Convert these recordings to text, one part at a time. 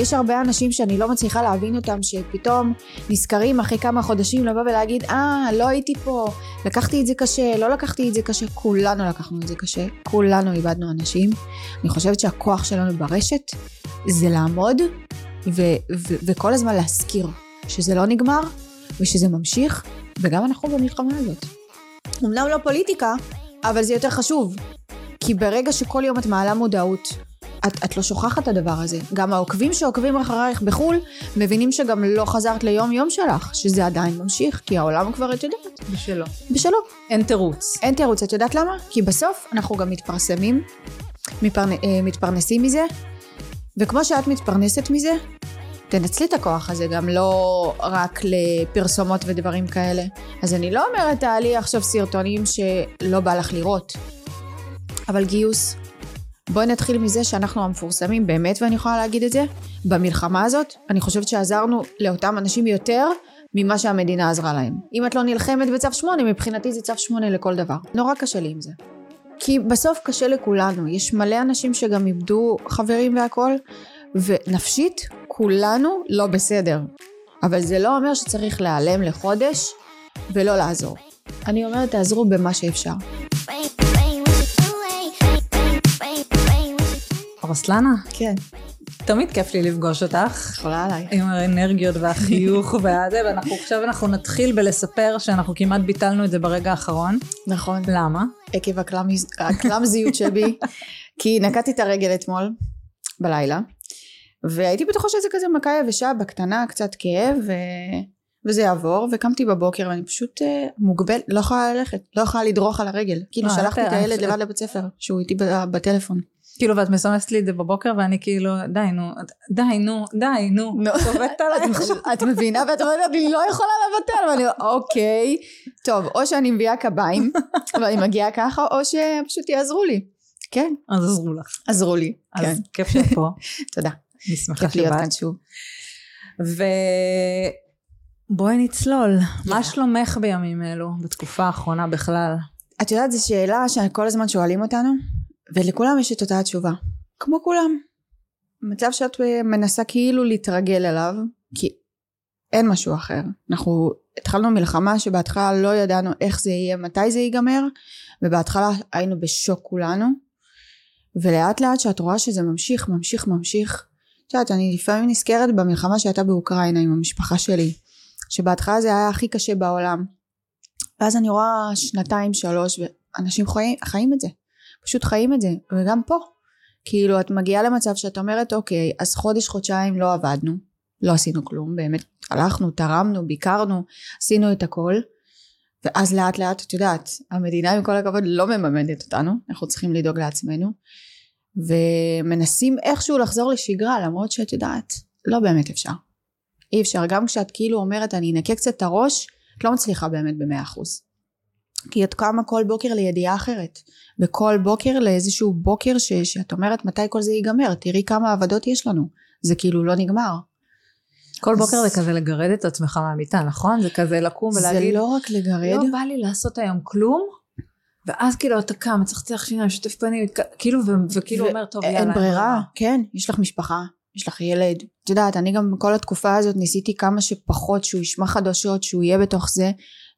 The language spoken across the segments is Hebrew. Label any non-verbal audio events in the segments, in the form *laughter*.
יש הרבה אנשים שאני לא מצליחה להבין אותם, שפתאום נזכרים אחרי כמה חודשים לבוא ולהגיד, אה, לא הייתי פה, לקחתי את זה קשה, לא לקחתי את זה קשה, כולנו לקחנו את זה קשה, כולנו איבדנו אנשים. אני חושבת שהכוח שלנו ברשת זה לעמוד ו- ו- וכל הזמן להזכיר שזה לא נגמר ושזה ממשיך, וגם אנחנו במלחמה הזאת. אמנם לא פוליטיקה, אבל זה יותר חשוב. כי ברגע שכל יום את מעלה מודעות, את, את לא שוכחת את הדבר הזה. גם העוקבים שעוקבים אחרייך בחו"ל, מבינים שגם לא חזרת ליום יום שלך, שזה עדיין ממשיך, כי העולם כבר, את יודעת. בשלו. בשלו. אין תירוץ. אין תירוץ, את יודעת למה? כי בסוף אנחנו גם מתפרסמים, מתפרנ... אה, מתפרנסים מזה, וכמו שאת מתפרנסת מזה, תנצלי את הכוח הזה גם לא רק לפרסומות ודברים כאלה. אז אני לא אומרת תעלי עכשיו סרטונים שלא בא לך לראות, אבל גיוס. בואי נתחיל מזה שאנחנו המפורסמים באמת, ואני יכולה להגיד את זה, במלחמה הזאת, אני חושבת שעזרנו לאותם אנשים יותר ממה שהמדינה עזרה להם. אם את לא נלחמת בצו 8, מבחינתי זה צו 8 לכל דבר. נורא קשה לי עם זה. כי בסוף קשה לכולנו, יש מלא אנשים שגם איבדו חברים והכל, ונפשית כולנו לא בסדר. אבל זה לא אומר שצריך להיעלם לחודש ולא לעזור. אני אומרת תעזרו במה שאפשר. רוסלנה, כן. תמיד כיף לי לפגוש אותך. יכולה עליי. עם האנרגיות והחיוך *laughs* והזה, ואנחנו עכשיו אנחנו נתחיל בלספר שאנחנו כמעט ביטלנו את זה ברגע האחרון. נכון. למה? עקב הקלאמז- הקלאמזיות שבי, *laughs* כי נקעתי את הרגל אתמול, בלילה, והייתי בטוחה שזה כזה מכה יבשה בקטנה, קצת כאב, ו... וזה יעבור, וקמתי בבוקר ואני פשוט אה, מוגבלת, לא יכולה ללכת, לא יכולה לדרוך על הרגל. כאילו אה, שלחתי את הילד לבד לבית ספר, שהוא איתי בטלפון. כאילו, ואת מסמסת לי את זה בבוקר, ואני כאילו, די נו, די נו, די נו, נו. צובטת עליי. את מבינה? ואת אומרת, אני לא יכולה לבטל, ואני אוקיי, טוב, או שאני מביאה קביים, ואני מגיעה ככה, או שפשוט יעזרו לי. כן, אז עזרו לך. עזרו לי. כן, אז כיף שאת פה, *laughs* תודה. אני שמחה כיף להיות שבאת. כאן שוב. ובואי נצלול, מה. שלומך בימים אלו, בתקופה האחרונה בכלל? את יודעת, זו שאלה שכל הזמן שואלים אותנו, ולכולם יש את אותה התשובה. כמו כולם. מצב שאת אה, מנסה כאילו להתרגל אליו, כי אין משהו אחר. אנחנו התחלנו מלחמה שבהתחלה לא ידענו איך זה יהיה, מתי זה ייגמר, ובהתחלה היינו בשוק כולנו, ולאט לאט שאת רואה שזה ממשיך, ממשיך, ממשיך. את יודעת, אני לפעמים נזכרת במלחמה שהייתה באוקראינה עם המשפחה שלי, שבהתחלה זה היה הכי קשה בעולם. ואז אני רואה שנתיים שלוש ואנשים חיים, חיים את זה פשוט חיים את זה וגם פה. כאילו את מגיעה למצב שאת אומרת אוקיי אז חודש חודשיים לא עבדנו לא עשינו כלום באמת הלכנו תרמנו ביקרנו עשינו את הכל. ואז לאט לאט את יודעת המדינה עם כל הכבוד לא מממנת אותנו אנחנו צריכים לדאוג לעצמנו ומנסים איכשהו לחזור לשגרה למרות שאת יודעת לא באמת אפשר. אי אפשר. גם כשאת כאילו אומרת אני אנקה קצת את הראש את לא מצליחה באמת במאה אחוז. כי את קמה כל בוקר לידיעה אחרת, וכל בוקר לאיזשהו בוקר ש, שאת אומרת מתי כל זה ייגמר, תראי כמה עבודות יש לנו, זה כאילו לא נגמר. כל אז- בוקר זה כזה לגרד את עצמך מהמיטה, נכון? זה כזה לקום זה ולהגיד, לא רק לגרד, לא בא לי לעשות היום כלום, ואז כאילו אתה קם, מצחצח שיניים, שוטף פנים, כאילו, ו- וכאילו ו- אומר, טוב, יאללה. אין ברירה, כן, יש לך משפחה, יש לך ילד, את יודעת, אני גם כל התקופה הזאת ניסיתי כמה שפחות שהוא ישמע חדשות, שהוא יהיה בתוך זה,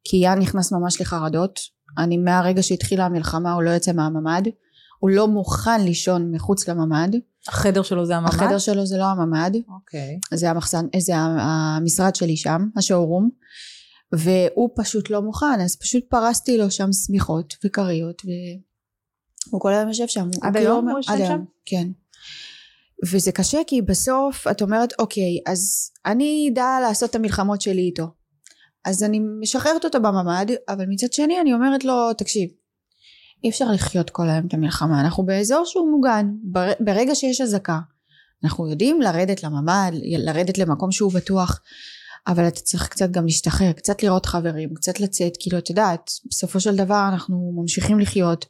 כי יאן נכנס ממש לחרדות, אני מהרגע שהתחילה המלחמה הוא לא יוצא מהממ"ד, הוא לא מוכן לישון מחוץ לממ"ד, החדר שלו זה הממ"ד? החדר שלו זה לא הממ"ד, אוקיי. זה המחסן, זה המשרד שלי שם, השואורום, והוא פשוט לא מוכן, אז פשוט פרסתי לו שם שמיכות וכריות, והוא כל היום יושב שם. הוא עד כאילו היום הוא יושב שם? כן. וזה קשה כי בסוף את אומרת אוקיי אז אני אדע לעשות את המלחמות שלי איתו אז אני משחררת אותו בממ"ד אבל מצד שני אני אומרת לו תקשיב אי אפשר לחיות כל היום את המלחמה אנחנו באזור שהוא מוגן בר- ברגע שיש אזעקה אנחנו יודעים לרדת לממ"ד לרדת למקום שהוא בטוח אבל אתה צריך קצת גם להשתחרר קצת לראות חברים קצת לצאת כאילו את יודעת בסופו של דבר אנחנו ממשיכים לחיות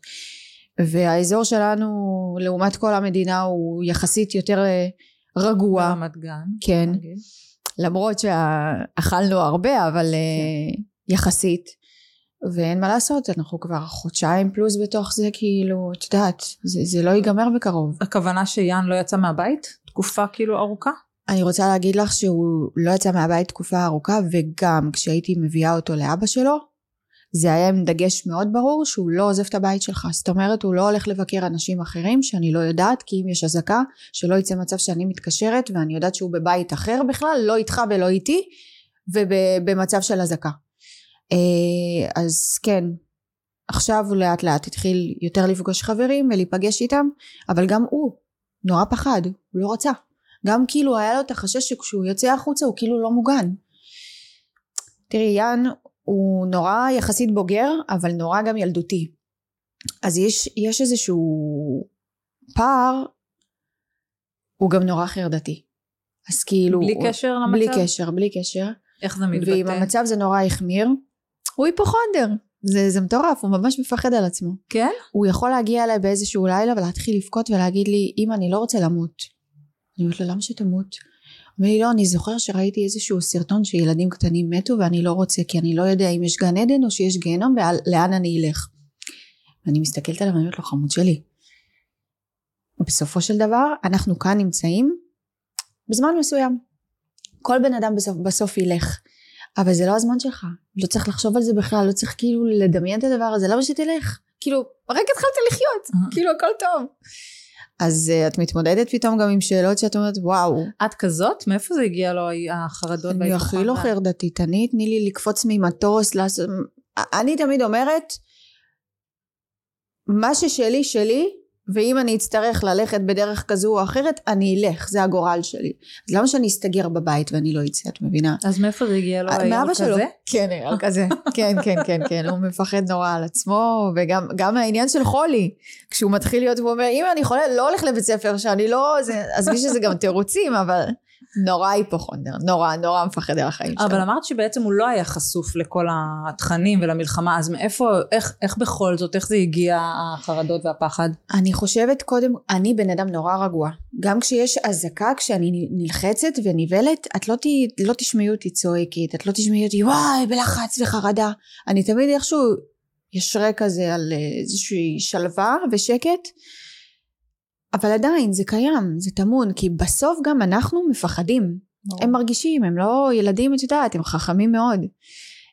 והאזור שלנו לעומת כל המדינה הוא יחסית יותר אה, רגוע ברמת גן. כן נגיד. למרות שאכלנו הרבה אבל אה, יחסית ואין מה לעשות אנחנו כבר חודשיים פלוס בתוך זה כאילו את יודעת זה, זה לא ייגמר בקרוב הכוונה שיאן לא יצא מהבית? תקופה כאילו ארוכה? אני רוצה להגיד לך שהוא לא יצא מהבית תקופה ארוכה וגם כשהייתי מביאה אותו לאבא שלו זה היה עם דגש מאוד ברור שהוא לא עוזב את הבית שלך. זאת אומרת הוא לא הולך לבקר אנשים אחרים שאני לא יודעת כי אם יש אזעקה שלא יצא מצב שאני מתקשרת ואני יודעת שהוא בבית אחר בכלל לא איתך ולא איתי ובמצב של אזעקה. אה, אז כן עכשיו הוא לאט לאט התחיל יותר לפגוש חברים ולהיפגש איתם אבל גם הוא נורא פחד הוא לא רצה. גם כאילו היה לו את החשש שכשהוא יוצא החוצה הוא כאילו לא מוגן. תראי יאן הוא נורא יחסית בוגר אבל נורא גם ילדותי אז יש, יש איזשהו פער הוא גם נורא חרדתי אז כאילו בלי הוא, קשר למצב? בלי קשר בלי קשר איך זה מתבטא? ואם המצב זה נורא החמיר הוא היפוכונדר זה, זה מטורף הוא ממש מפחד על עצמו כן? הוא יכול להגיע אליי באיזשהו לילה ולהתחיל לבכות ולהגיד לי אמא אני לא רוצה למות אני אומרת לו למה שתמות? הוא אומר לי לא אני זוכר שראיתי איזשהו סרטון שילדים קטנים מתו ואני לא רוצה כי אני לא יודע אם יש גן עדן או שיש גיהנום ולאן אני אלך. ואני מסתכלת עליו ואני אומרת לו חמוד שלי. בסופו של דבר אנחנו כאן נמצאים בזמן מסוים. כל בן אדם בסוף, בסוף ילך. אבל זה לא הזמן שלך. לא צריך לחשוב על זה בכלל לא צריך כאילו לדמיין את הדבר הזה. למה שתלך? כאילו רק התחלת לחיות. כאילו הכל טוב אז uh, את מתמודדת פתאום גם עם שאלות שאת אומרת וואו. את כזאת? מאיפה זה הגיע לו החרדות אני הכי לא חרדתית. אני תני לי לקפוץ ממטוס לעשות אני תמיד אומרת מה ששלי שלי ואם אני אצטרך ללכת בדרך כזו או אחרת אני אלך זה הגורל שלי. אז למה שאני אסתגר בבית ואני לא אצא את מבינה? אז מאיפה זה הגיע לו מאבא שלו? כזה? כן אייל כזה. כן כן כן כן הוא מפחד נורא על עצמו וגם גם העניין של חולי. כשהוא מתחיל להיות הוא אומר אם אני חולה לא הולך לבית ספר שאני לא זה עזבי שזה גם תירוצים אבל נורא היפוכונדר נורא נורא מפחד על החיים שלו. אבל אמרת שבעצם הוא לא היה חשוף לכל התכנים ולמלחמה אז מאיפה איך, איך בכל זאת איך זה הגיע החרדות והפחד? אני חושבת קודם אני בן אדם נורא רגוע. גם כשיש אזעקה כשאני נלחצת ונבהלת את לא, ת, לא תשמעי אותי צועקת את לא תשמעי אותי וואי בלחץ וחרדה. אני תמיד איכשהו יש רקע כזה על איזושהי שלווה ושקט אבל עדיין זה קיים זה טמון כי בסוף גם אנחנו מפחדים. ברור. הם מרגישים הם לא ילדים את יודעת הם חכמים מאוד.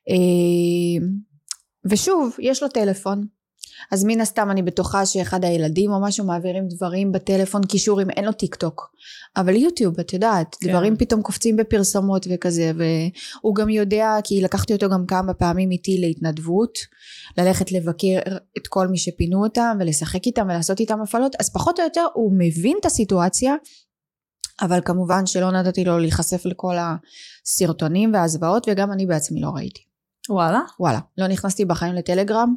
אה, ושוב יש לו טלפון אז מן הסתם אני בטוחה שאחד הילדים או משהו מעבירים דברים בטלפון קישורים אין לו טיק טוק אבל יוטיוב את יודעת כן. דברים פתאום קופצים בפרסומות וכזה והוא גם יודע כי לקחתי אותו גם כמה פעמים איתי להתנדבות ללכת לבקר את כל מי שפינו אותם ולשחק איתם ולעשות איתם הפעלות אז פחות או יותר הוא מבין את הסיטואציה אבל כמובן שלא נתתי לו להיחשף לכל הסרטונים והזוועות וגם אני בעצמי לא ראיתי וואלה? וואלה לא נכנסתי בחיים לטלגרם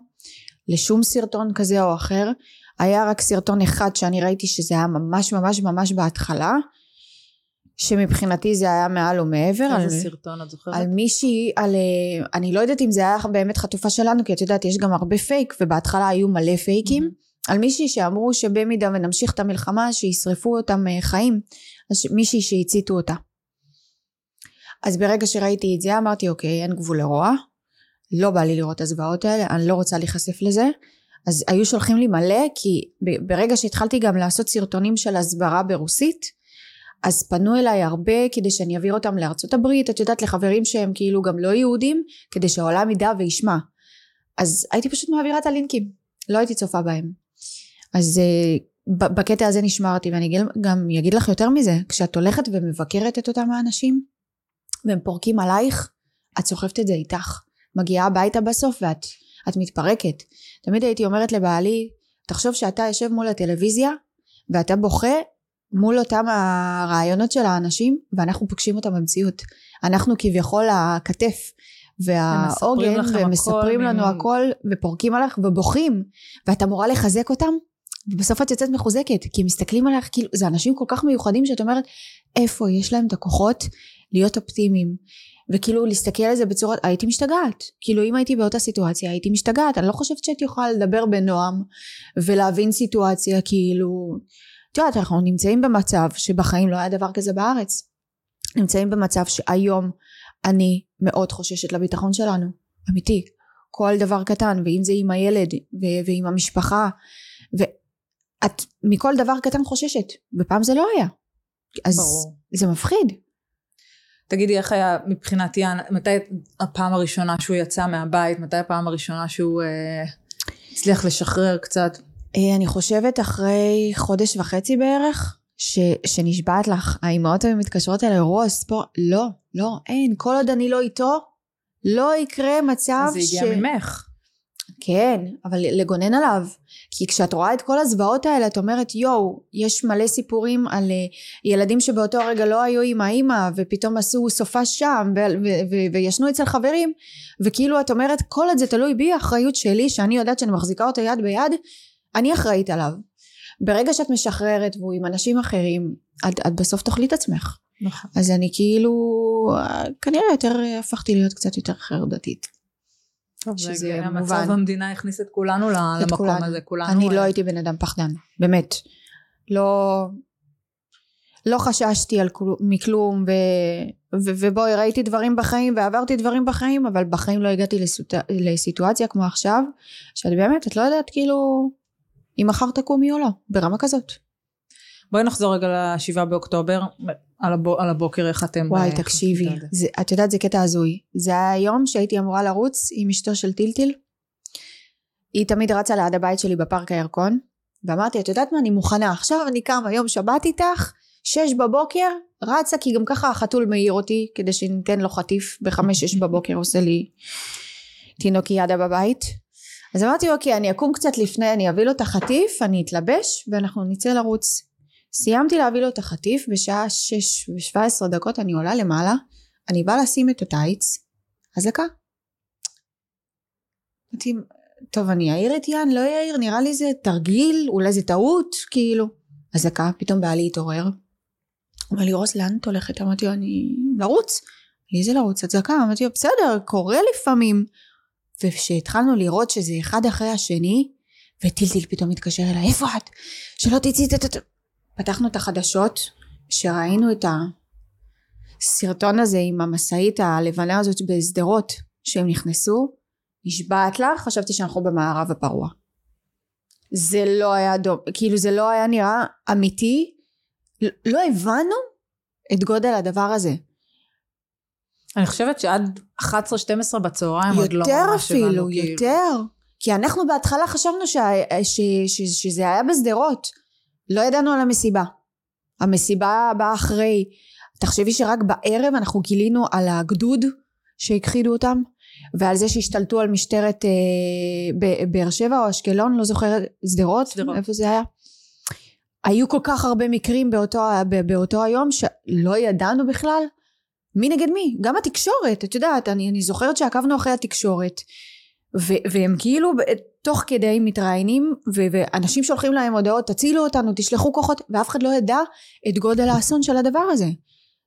לשום סרטון כזה או אחר. היה רק סרטון אחד שאני ראיתי שזה היה ממש ממש ממש בהתחלה שמבחינתי זה היה מעל ומעבר. איזה על, סרטון את זוכרת? על מישהי על אה, אני לא יודעת אם זה היה באמת חטופה שלנו כי את יודעת יש גם הרבה פייק ובהתחלה היו מלא פייקים. על מישהי שאמרו שבמידה ונמשיך את המלחמה שישרפו אותם אה, חיים. אז מישהי שהציתו אותה. אז ברגע שראיתי את זה אמרתי אוקיי אין גבול לרוע לא בא לי לראות את הזוועות האלה אני לא רוצה להיחשף לזה. אז היו שולחים לי מלא כי ברגע שהתחלתי גם לעשות סרטונים של הסברה ברוסית אז פנו אליי הרבה כדי שאני אעביר אותם לארצות הברית את יודעת לחברים שהם כאילו גם לא יהודים כדי שהעולם ידע וישמע. אז הייתי פשוט מעבירה את הלינקים לא הייתי צופה בהם. אז ב- בקטע הזה נשמרתי ואני גם אגיד לך יותר מזה כשאת הולכת ומבקרת את אותם האנשים והם פורקים עלייך את סוחבת את זה איתך מגיעה הביתה בסוף ואת את מתפרקת. תמיד הייתי אומרת לבעלי תחשוב שאתה יושב מול הטלוויזיה ואתה בוכה מול אותם הרעיונות של האנשים ואנחנו פוגשים אותם במציאות. אנחנו כביכול הכתף והעוגן ומספרים הכל לנו מ- הכל ופורקים עליך ובוכים ואת אמורה לחזק אותם? ובסוף את יוצאת מחוזקת כי מסתכלים עליך כאילו זה אנשים כל כך מיוחדים שאת אומרת איפה יש להם את הכוחות להיות אופטימיים וכאילו להסתכל על זה בצורה הייתי משתגעת. כאילו אם הייתי באותה סיטואציה הייתי משתגעת. אני לא חושבת שהייתי יכולה לדבר בנועם ולהבין סיטואציה כאילו את יודעת אנחנו נמצאים במצב שבחיים לא היה דבר כזה בארץ. נמצאים במצב שהיום אני מאוד חוששת לביטחון שלנו אמיתי. כל דבר קטן ואם זה עם הילד ו- ועם המשפחה ואת מכל דבר קטן חוששת ופעם זה לא היה. אז ברור. זה מפחיד. תגידי איך היה מבחינת יאן, מתי הפעם הראשונה שהוא יצא מהבית, מתי הפעם הראשונה שהוא אה, הצליח לשחרר קצת? אה, אני חושבת אחרי חודש וחצי בערך, ש, שנשבעת לך, האימהות האלה מתקשרות אליי, רוס, ספורט, לא, לא, אין, כל עוד אני לא איתו, לא יקרה מצב אז זה ש... הגיע ממך. כן, אבל לגונן עליו. כי כשאת רואה את כל הזוועות האלה, את אומרת, יואו, יש מלא סיפורים על uh, ילדים שבאותו הרגע לא היו עם האימא, ופתאום עשו סופה שם, וישנו אצל חברים, וכאילו את אומרת, כל עוד זה תלוי בי, האחריות שלי, שאני יודעת שאני מחזיקה אותו יד ביד, אני אחראית עליו. ברגע שאת משחררת והוא עם אנשים אחרים, את, את בסוף תאכלי את עצמך. נכון. אז אני כאילו, אה, כנראה יותר, הפכתי להיות קצת יותר חרדתית. שזה שזה מובן. המצב במדינה הכניס את כולנו את למקום כולנו. הזה, כולנו. אני לא הייתי בן אדם פחדן, באמת. לא, לא חששתי על כלום, מכלום, ו, ו, ובואי ראיתי דברים בחיים ועברתי דברים בחיים, אבל בחיים לא הגעתי לסוט, לסיטואציה כמו עכשיו, שאת באמת, את לא יודעת כאילו, אם מחר תקומי או לא, ברמה כזאת. בואי נחזור רגע לשבעה באוקטובר, על, הבו, על הבוקר איך אתם... וואי, אה, תקשיבי. זה, את יודעת, זה קטע הזוי. זה היה היום שהייתי אמורה לרוץ עם אשתו של טילטיל. היא תמיד רצה ליד הבית שלי בפארק הירקון, ואמרתי, את יודעת מה, אני מוכנה, עכשיו אני קמה יום שבת איתך, שש בבוקר, רצה, כי גם ככה החתול מעיר אותי, כדי שניתן לו חטיף, בחמש, שש בבוקר עושה לי תינוקיאדה בבית. אז אמרתי, אוקיי, אני אקום קצת לפני, אני אביא לו את החטיף, אני אתלבש, ואנחנו נצא לרוץ. סיימתי להביא לו את החטיף, בשעה שש ושבע עשרה דקות אני עולה למעלה, אני באה לשים את הטייץ, אזעקה. אמרתי, טוב, אני אעיר את יאן, לא אעיר, נראה לי זה תרגיל, אולי זה טעות, כאילו. אזעקה, פתאום בעלי התעורר. אומר לי, רוס, לאן את הולכת? אמרתי לו, אני... לרוץ. לי זה לרוץ, אזעקה. אמרתי לו, בסדר, קורה לפעמים. וכשהתחלנו לראות שזה אחד אחרי השני, וטילטיל פתאום מתקשר אליי, איפה את? שלא תצאי, ת- ת- ת-" פתחנו את החדשות, שראינו את הסרטון הזה עם המשאית הלבנה הזאת בשדרות, שהם נכנסו, נשבעת לך, חשבתי שאנחנו במערב הפרוע. זה לא היה דום, כאילו זה לא היה נראה אמיתי, לא- לא הבנו את גודל הדבר הזה. אני חושבת שעד 11-12 בצהריים עוד לא יותר ממש אפילו, הבנו, כאילו. יותר. כי אנחנו בהתחלה חשבנו שה, ש, ש, שזה היה בשדרות. לא ידענו על המסיבה. המסיבה באה אחרי. תחשבי שרק בערב אנחנו גילינו על הגדוד שהכחידו אותם, ועל זה שהשתלטו על משטרת אה, באר שבע או אשקלון, לא זוכרת, שדרות? איפה זה היה? היו כל כך הרבה מקרים באותו, באותו היום שלא ידענו בכלל מי נגד מי, גם התקשורת, את יודעת, אני, אני זוכרת שעקבנו אחרי התקשורת, ו, והם כאילו תוך כדי מתראיינים, ו, ואנשים שולחים להם הודעות, תצילו אותנו, תשלחו כוחות, ואף אחד לא ידע את גודל האסון של הדבר הזה.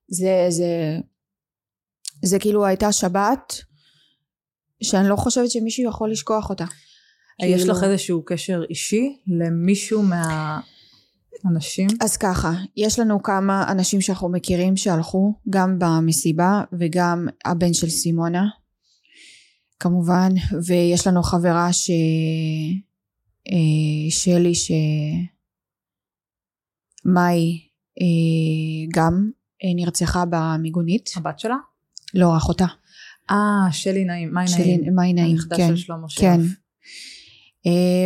זה, זה, זה כאילו הייתה שבת, שאני לא חושבת שמישהו יכול לשכוח אותה. יש כאילו- לך איזשהו קשר אישי למישהו מהאנשים? אז ככה, יש לנו כמה אנשים שאנחנו מכירים שהלכו, גם במסיבה וגם הבן של סימונה, כמובן, ויש לנו חברה ש... אה, שלי ש... מאי אה, גם אה, נרצחה במיגונית, הבת שלה? לא אחותה, אה, שלי נעים, מאי שלי, נעים. מאי נעים, הנכדה כן, של שלמה שרף. כן.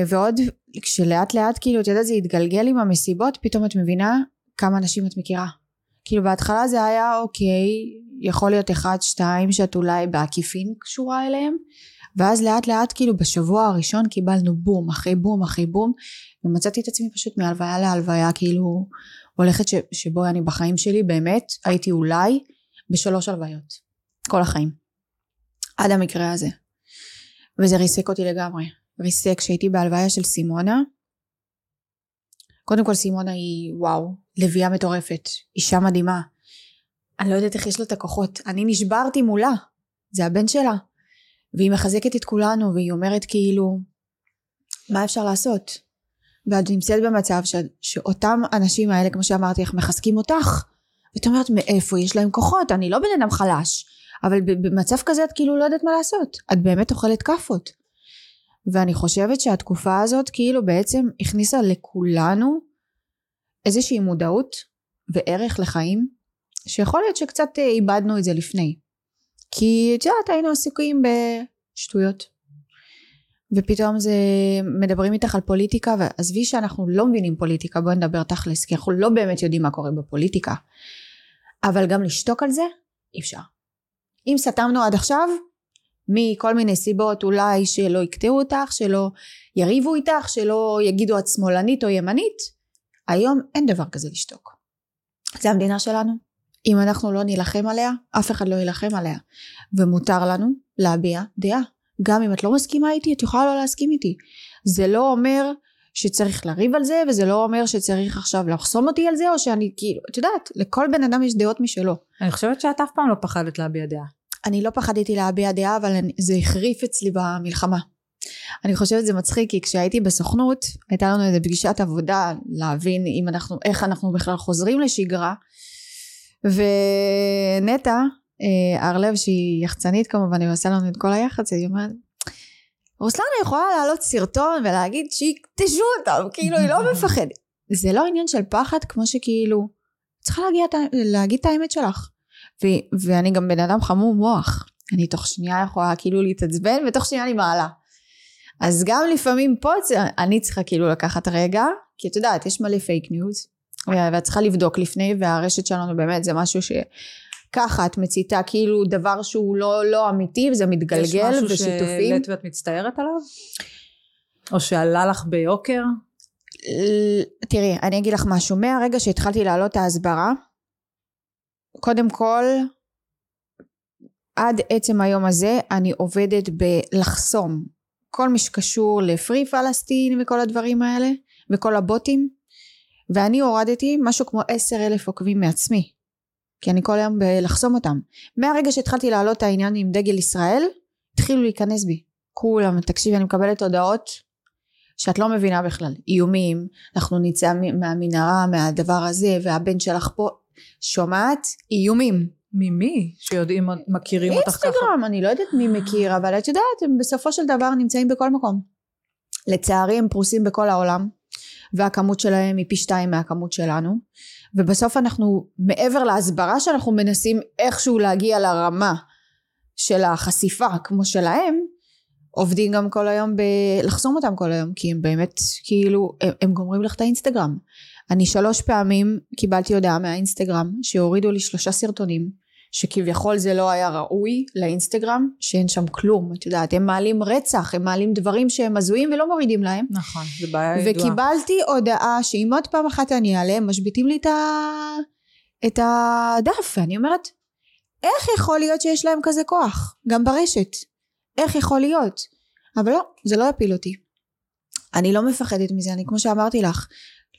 ועוד כשלאט לאט כאילו את יודעת זה התגלגל עם המסיבות פתאום את מבינה כמה אנשים את מכירה כאילו בהתחלה זה היה אוקיי יכול להיות אחד שתיים שאת אולי בעקיפין קשורה אליהם ואז לאט לאט כאילו בשבוע הראשון קיבלנו בום אחרי בום אחרי בום ומצאתי את עצמי פשוט מהלוויה להלוויה כאילו הולכת ש, שבו אני בחיים שלי באמת הייתי אולי בשלוש הלוויות כל החיים עד המקרה הזה. וזה ריסק אותי לגמרי. ריסק כשהייתי בהלוויה של סימונה. קודם כל סימונה היא וואו לביאה מטורפת. אישה מדהימה אני לא יודעת איך יש לה את הכוחות. אני נשברתי מולה. זה הבן שלה. והיא מחזקת את כולנו והיא אומרת כאילו מה אפשר לעשות? ואת נמצאת במצב ש... שאותם אנשים האלה כמו שאמרתי לך מחזקים אותך. ואת אומרת מאיפה יש להם כוחות? אני לא בן אדם חלש. אבל במצב כזה את כאילו לא יודעת מה לעשות. את באמת אוכלת כאפות. ואני חושבת שהתקופה הזאת כאילו בעצם הכניסה לכולנו איזושהי מודעות וערך לחיים, שיכול להיות שקצת אה, איבדנו את זה לפני. כי את יודעת היינו עסוקים בשטויות. ופתאום זה מדברים איתך על פוליטיקה ועזבי שאנחנו לא מבינים פוליטיקה בואי נדבר תכלס כי אנחנו לא באמת יודעים מה קורה בפוליטיקה אבל גם לשתוק על זה אי אפשר אם סתמנו עד עכשיו מכל מיני סיבות אולי שלא יקטעו אותך שלא יריבו איתך שלא יגידו את שמאלנית או ימנית היום אין דבר כזה לשתוק זה המדינה שלנו אם אנחנו לא נילחם עליה אף אחד לא יילחם עליה. ומותר לנו להביע דעה. גם אם את לא מסכימה איתי את יכולה לא להסכים איתי. זה לא אומר שצריך לריב על זה וזה לא אומר שצריך עכשיו לחסום אותי על זה או שאני כאילו את יודעת לכל בן אדם יש דעות משלו. אני חושבת שאת אף פעם לא פחדת להביע דעה. אני לא פחדתי להביע דעה אבל אני, זה החריף אצלי במלחמה. אני חושבת זה מצחיק כי כשהייתי בסוכנות הייתה לנו איזה פגישת עבודה להבין אם אנחנו איך אנחנו בכלל חוזרים לשגרה ונטע אה, הרלב שהיא יחצנית כמובן היא עושה לנו את כל היח"צ היא אומרת רוסלנה יכולה להעלות סרטון ולהגיד שיקטשו אותם כאילו היא לא *laughs* מפחדת. זה לא עניין של פחד כמו שכאילו צריכה להגיע, להגיד את האמת שלך. ו- ואני גם בן אדם חמור מוח. אני תוך שנייה יכולה כאילו להתעצבן ותוך שנייה אני מעלה. אז גם לפעמים פה אני צריכה כאילו לקחת רגע כי את יודעת יש מלא פייק ניוז ואת צריכה לבדוק לפני והרשת שלנו באמת זה משהו שככה את מציתה כאילו דבר שהוא לא, לא אמיתי וזה מתגלגל ושיתופים. יש משהו שהעלית ואת מצטערת עליו? או שעלה לך ביוקר? תראי אני אגיד לך משהו מהרגע שהתחלתי להעלות את ההסברה קודם כל עד עצם היום הזה אני עובדת בלחסום כל מי שקשור לפרי פלסטין וכל הדברים האלה וכל הבוטים ואני הורדתי משהו כמו עשר אלף עוקבים מעצמי כי אני כל היום בלחסום אותם. מהרגע שהתחלתי להעלות את העניין עם דגל ישראל התחילו להיכנס בי. כולם תקשיבי אני מקבלת הודעות שאת לא מבינה בכלל. איומים אנחנו נצא מהמנהרה מהדבר הזה והבן שלך פה. שומעת? איומים. ממי? שיודעים מכירים אותך ככה? אינסטגרם אני לא יודעת מי מכיר אבל את יודעת הם בסופו של דבר נמצאים בכל מקום. לצערי הם פרוסים בכל העולם והכמות שלהם היא פי שתיים מהכמות שלנו. ובסוף אנחנו מעבר להסברה שאנחנו מנסים איכשהו להגיע לרמה של החשיפה כמו שלהם עובדים גם כל היום בלחסום אותם כל היום כי הם באמת כאילו הם, הם גומרים לך את האינסטגרם. אני שלוש פעמים קיבלתי הודעה מהאינסטגרם שהורידו לי שלושה סרטונים שכביכול זה לא היה ראוי לאינסטגרם שאין שם כלום את יודעת הם מעלים רצח הם מעלים דברים שהם הזויים ולא מורידים להם. נכון זה בעיה ידועה. וקיבלתי הודעה שאם עוד פעם אחת אני אעלה משביתים לי את, ה... את הדף ואני אומרת איך יכול להיות שיש להם כזה כוח? גם ברשת. איך יכול להיות? אבל לא זה לא יפיל אותי. אני לא מפחדת מזה אני כמו שאמרתי לך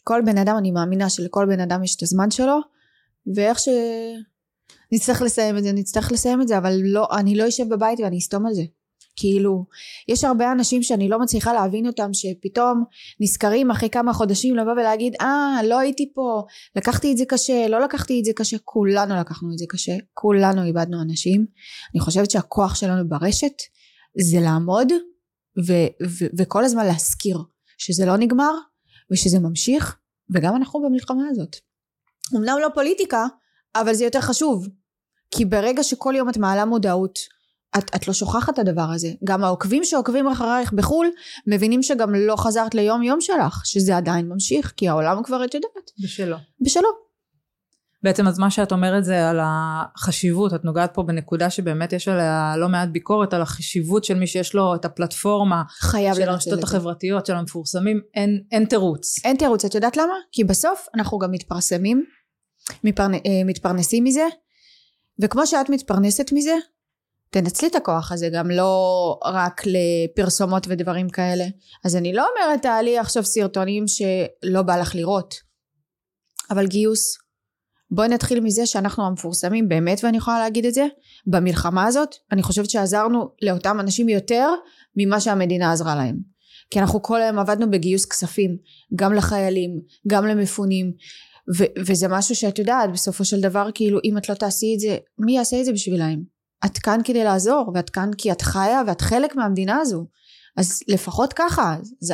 כל בן אדם אני מאמינה שלכל בן אדם יש את הזמן שלו ואיך ש... נצטרך לסיים את זה נצטרך לסיים את זה אבל לא אני לא אשב בבית ואני אסתום על זה. כאילו יש הרבה אנשים שאני לא מצליחה להבין אותם שפתאום נזכרים אחרי כמה חודשים לבוא ולהגיד אה לא הייתי פה לקחתי את זה קשה לא לקחתי את זה קשה. כולנו לקחנו את זה קשה כולנו איבדנו אנשים. אני חושבת שהכוח שלנו ברשת זה לעמוד ו- ו- וכל הזמן להזכיר שזה לא נגמר ושזה ממשיך וגם אנחנו במלחמה הזאת. אמנם לא פוליטיקה אבל זה יותר חשוב. כי ברגע שכל יום את מעלה מודעות את, את לא שוכחת את הדבר הזה. גם העוקבים שעוקבים אחרייך בחו"ל מבינים שגם לא חזרת ליום יום שלך שזה עדיין ממשיך כי העולם כבר את יודעת. בשלו. בשלו. בעצם אז מה שאת אומרת זה על החשיבות. את נוגעת פה בנקודה שבאמת יש עליה לא מעט ביקורת על החשיבות של מי שיש לו את הפלטפורמה חייב של הרשתות החברתיות של המפורסמים. אין, אין תירוץ. אין תירוץ. את יודעת למה? כי בסוף אנחנו גם מתפרסמים מתפרנ... אה, מתפרנסים מזה. וכמו שאת מתפרנסת מזה תנצלי את הכוח הזה גם לא רק לפרסומות ודברים כאלה. אז אני לא אומרת תעלי עכשיו סרטונים שלא בא לך לראות. אבל גיוס בואי נתחיל מזה שאנחנו המפורסמים באמת ואני יכולה להגיד את זה. במלחמה הזאת אני חושבת שעזרנו לאותם אנשים יותר ממה שהמדינה עזרה להם. כי אנחנו כל היום עבדנו בגיוס כספים גם לחיילים גם למפונים ו- וזה משהו שאת יודעת בסופו של דבר כאילו אם את לא תעשי את זה מי יעשה את זה בשבילהם את כאן כדי לעזור ואת כאן כי את חיה ואת חלק מהמדינה הזו אז לפחות ככה זה,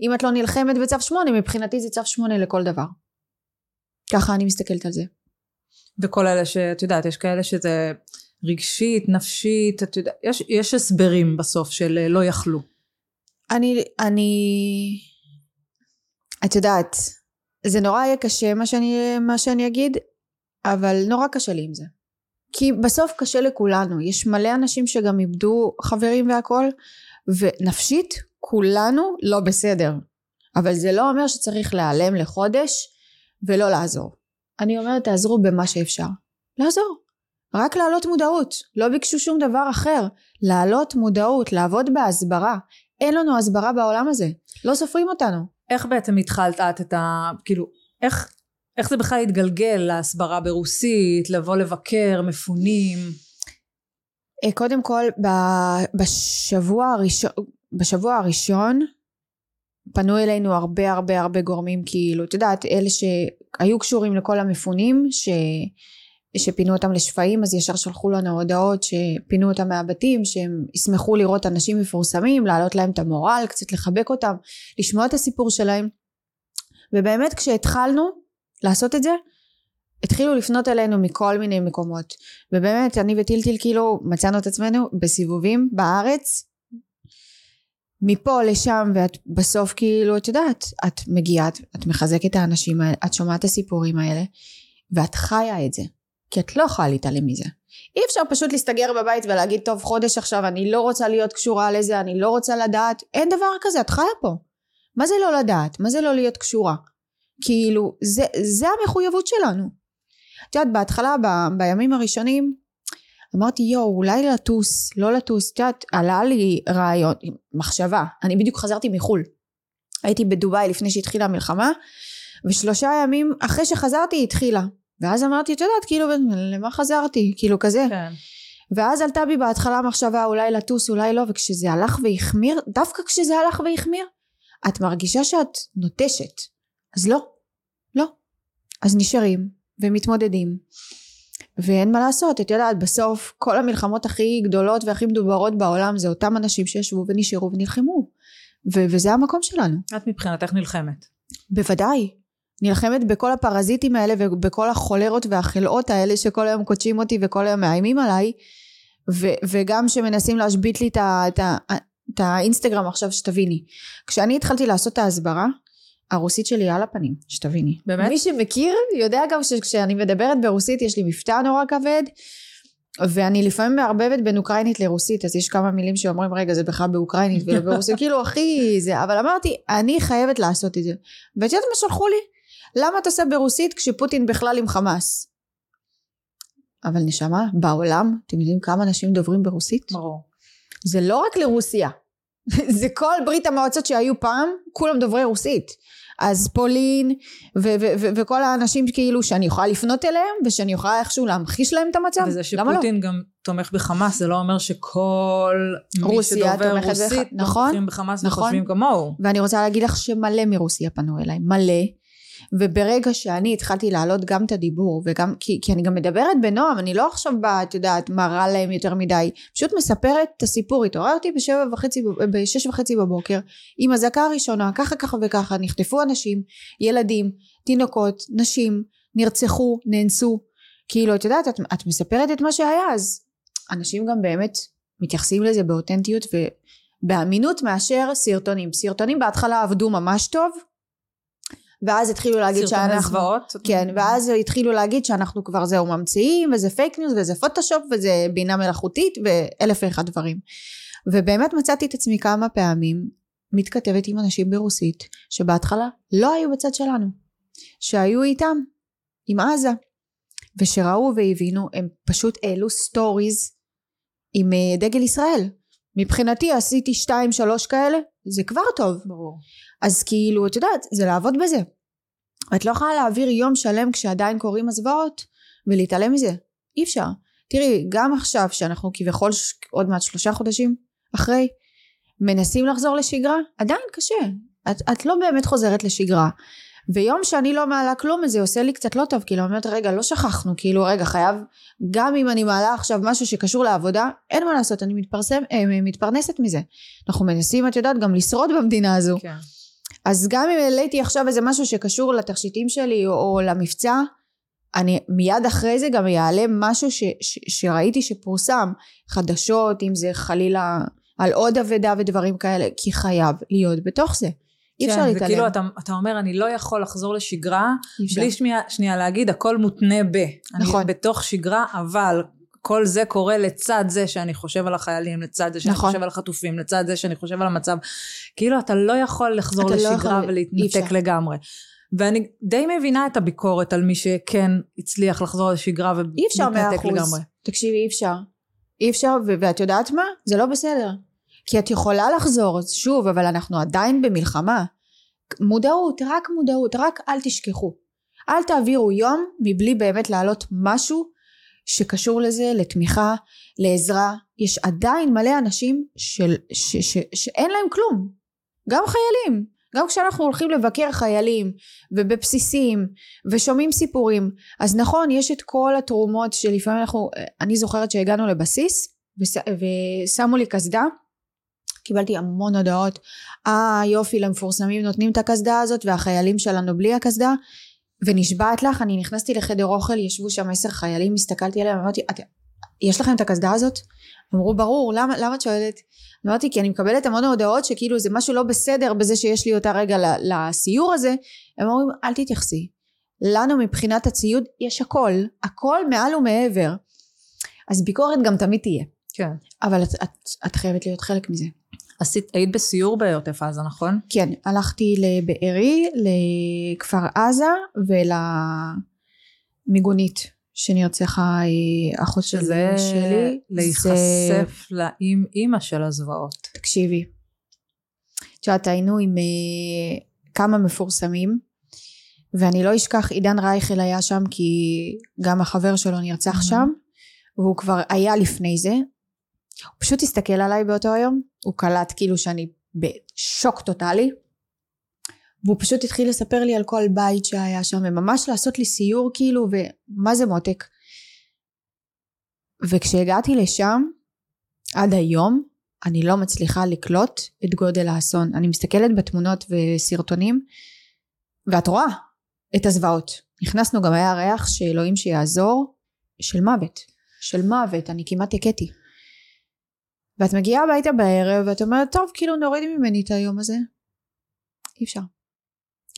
אם את לא נלחמת בצו שמונה מבחינתי זה צו שמונה לכל דבר ככה אני מסתכלת על זה. וכל אלה שאת יודעת, יש כאלה שזה רגשית, נפשית, את יודעת, יש, יש הסברים בסוף של אה, לא יכלו. אני, אני, את יודעת, זה נורא יהיה קשה מה שאני, מה שאני אגיד, אבל נורא קשה לי עם זה. כי בסוף קשה לכולנו, יש מלא אנשים שגם איבדו חברים והכל, ונפשית כולנו לא בסדר. אבל זה לא אומר שצריך להיעלם לחודש ולא לעזור. אני אומרת תעזרו במה שאפשר. לעזור. רק להעלות מודעות. לא ביקשו שום דבר אחר. להעלות מודעות, לעבוד בהסברה. אין לנו הסברה בעולם הזה. לא סופרים אותנו. איך בעצם התחלת את את ה... כאילו, איך, איך זה בכלל התגלגל להסברה ברוסית, לבוא לבקר, מפונים? אה, קודם כל, בשבוע הראשון, בשבוע הראשון פנו אלינו הרבה הרבה הרבה גורמים כאילו את יודעת אלה שהיו קשורים לכל המפונים ש, שפינו אותם לשפיים אז ישר שלחו לנו הודעות שפינו אותם מהבתים שהם ישמחו לראות אנשים מפורסמים להעלות להם את המורל קצת לחבק אותם לשמוע את הסיפור שלהם. ובאמת כשהתחלנו לעשות את זה התחילו לפנות אלינו מכל מיני מקומות. ובאמת אני וטילטיל כאילו מצאנו את עצמנו בסיבובים בארץ. מפה לשם ואת בסוף כאילו את יודעת את מגיעה את, מחזקת את האנשים האלה את שומעת את הסיפורים האלה ואת חיה את זה כי את לא יכולה להתעלם מזה. אי אפשר פשוט להסתגר בבית ולהגיד טוב חודש עכשיו אני לא רוצה להיות קשורה לזה אני לא רוצה לדעת. אין דבר כזה את חיה פה. מה זה לא לדעת? מה זה לא להיות קשורה? כאילו זה, זה המחויבות שלנו. את יודעת בהתחלה ב, בימים הראשונים אמרתי יואו אולי לטוס לא לטוס. את יודעת עלה לי רעיון מחשבה. אני בדיוק חזרתי מחו"ל. הייתי בדובאי לפני שהתחילה המלחמה ושלושה ימים אחרי שחזרתי היא התחילה ואז אמרתי את יודעת כאילו למה חזרתי? כאילו כזה. כן. ואז עלתה בי בהתחלה מחשבה אולי לטוס אולי לא וכשזה הלך והחמיר דווקא כשזה הלך והחמיר את מרגישה שאת נוטשת. אז לא לא. אז נשארים ומתמודדים. ואין מה לעשות את יודעת בסוף כל המלחמות הכי גדולות והכי מדוברות בעולם זה אותם אנשים שישבו ונשארו ונלחמו. ו- וזה המקום שלנו. את מבחינתך נלחמת. בוודאי נלחמת בכל הפרזיטים האלה ובכל החולרות והחלאות האלה שכל היום קודשים אותי וכל היום מאיימים עליי ו- וגם שמנסים להשבית לי את, האינסטגרם עכשיו שתביני כשאני התחלתי לעשות את ההסברה הרוסית שלי על הפנים, שתביני. באמת? מי שמכיר יודע גם שכשאני מדברת ברוסית יש לי מבטא נורא כבד ואני לפעמים מערבבת בין אוקראינית לרוסית אז יש כמה מילים שאומרים רגע זה בכלל באוקראינית ולא ברוסית *laughs* כאילו הכי זה אבל אמרתי אני חייבת לעשות את זה ואת יודעת מה שלחו לי? למה את עושה ברוסית כשפוטין בכלל עם חמאס? אבל נשמה בעולם אתם יודעים כמה אנשים דוברים ברוסית? ברור. זה לא רק לרוסיה *laughs* זה כל ברית המועצות שהיו פעם כולם דוברי רוסית אז פולין ו- ו- ו- וכל האנשים כאילו שאני יכולה לפנות אליהם ושאני יכולה איכשהו להמחיש להם את המצב וזה למה לא? שפוטין גם תומך בחמאס זה לא אומר שכל מי שדובר רוסית בח- נכון, בחמאס נכון. וחושבים כמוהו. ואני רוצה להגיד לך שמלא מרוסיה פנו אליי מלא וברגע שאני התחלתי להעלות גם את הדיבור וגם כי, כי אני גם מדברת בנועם אני לא עכשיו באה את יודעת מראה להם יותר מדי. פשוט מספרת את הסיפור התעוררתי בשבע וחצי בשש וחצי בבוקר עם אזעקה הראשונה ככה ככה וככה נחטפו אנשים ילדים תינוקות נשים נרצחו נאנסו. כאילו את יודעת את, את מספרת את מה שהיה אז אנשים גם באמת מתייחסים לזה באותנטיות ובאמינות מאשר סרטונים. סרטונים בהתחלה עבדו ממש טוב ואז התחילו להגיד שאנחנו זוועות. כן ואז התחילו להגיד שאנחנו כבר זהו ממציאים וזה פייק ניוז וזה פוטושופ וזה בינה מלאכותית ואלף ואחד דברים ובאמת מצאתי את עצמי כמה פעמים מתכתבת עם אנשים ברוסית שבהתחלה לא היו בצד שלנו שהיו איתם עם עזה ושראו והבינו הם פשוט העלו stories עם אה, דגל ישראל מבחינתי עשיתי שתיים שלוש כאלה זה כבר טוב. ברור. אז כאילו את יודעת זה לעבוד בזה. את לא יכולה להעביר יום שלם כשעדיין קורים הזוועות ולהתעלם מזה. אי אפשר. תראי גם עכשיו שאנחנו כביכול. עוד מעט שלושה חודשים אחרי מנסים לחזור לשגרה עדיין קשה. את, את לא באמת חוזרת לשגרה ויום שאני לא מעלה כלום זה עושה לי קצת לא טוב כאילו אומרת רגע לא שכחנו כאילו רגע חייב גם אם אני מעלה עכשיו משהו שקשור לעבודה אין מה לעשות אני מתפרסם, אה, מתפרנסת מזה אנחנו מנסים את יודעת גם לשרוד במדינה הזו כן. אז גם אם העליתי עכשיו איזה משהו שקשור לתכשיטים שלי או, או למבצע, אני מיד אחרי זה גם אעלה משהו ש, ש, שראיתי שפורסם, חדשות, אם זה חלילה על עוד אבדה ודברים כאלה, כי חייב להיות בתוך זה. אי אפשר כן, להתעלם. וכאילו אתה, אתה אומר, אני לא יכול לחזור לשגרה. בלי שנייה, שנייה להגיד, הכל מותנה ב. נכון. אני בתוך שגרה, אבל כל זה קורה לצד זה שאני חושב על החיילים, לצד זה שאני נכון. חושב על החטופים, לצד זה שאני חושב על המצב. כאילו, אתה לא יכול לחזור לא לשגרה יכול, אי ולהתנתק. לגמרי. ואני די מבינה את הביקורת על מי שכן הצליח לחזור לשגרה אי אפשר מאה אחוז. לגמרי. תקשיבי, אי אפשר. אי אפשר, ו- ואת יודעת מה? זה לא בסדר. כי את יכולה לחזור, שוב, אבל אנחנו עדיין במלחמה. מודעות, רק מודעות, רק אל תשכחו. אל תעבירו יום מבלי באמת להעלות משהו שקשור לזה, לתמיכה, לעזרה. יש עדיין מלא אנשים של, ש, ש, שאין להם כלום. גם חיילים. גם כשאנחנו הולכים לבקר חיילים ובבסיסים ושומעים סיפורים אז נכון יש את כל התרומות שלפעמים אנחנו אני זוכרת שהגענו לבסיס וש, ושמו לי קסדה קיבלתי המון הודעות. אה יופי למפורסמים נותנים את הקסדה הזאת והחיילים שלנו בלי הקסדה. ונשבעת לך אני נכנסתי לחדר אוכל ישבו שם עשר חיילים הסתכלתי עליהם אמרתי את, יש לכם את הקסדה הזאת? אמרו ברור למה, למה את שואלת? אמרתי כי אני מקבלת המון הודעות שכאילו זה משהו לא בסדר בזה שיש לי אותה רגע לסיור הזה. הם אומרים אל תתייחסי. לנו מבחינת הציוד יש הכל הכל מעל ומעבר. אז ביקורת גם תמיד תהיה. כן. אבל את, את, את חייבת להיות חלק מזה עשית, היית בסיור בעוטף עזה, נכון? כן הלכתי לבארי לכפר עזה ולמיגונית שנרצחה אה, אחות של שזה שלי להיחשף לאם אימא של הזוועות. תקשיבי. את יודעת היינו עם אה, כמה מפורסמים ואני לא אשכח עידן רייכל היה שם כי גם החבר שלו נרצח Mhm. שם והוא כבר היה לפני זה הוא פשוט הסתכל עליי באותו היום הוא קלט כאילו שאני בשוק טוטאלי והוא פשוט התחיל לספר לי על כל בית שהיה שם וממש לעשות לי סיור כאילו ומה זה מותק. וכשהגעתי לשם עד היום אני לא מצליחה לקלוט את גודל האסון. אני מסתכלת בתמונות וסרטונים ואת רואה את הזוועות. נכנסנו גם היה ריח שאלוהים שיעזור של מוות. של מוות אני כמעט הכיתי ואת מגיעה הביתה בערב ואת אומרת טוב כאילו נוריד ממני את היום הזה. אי אפשר.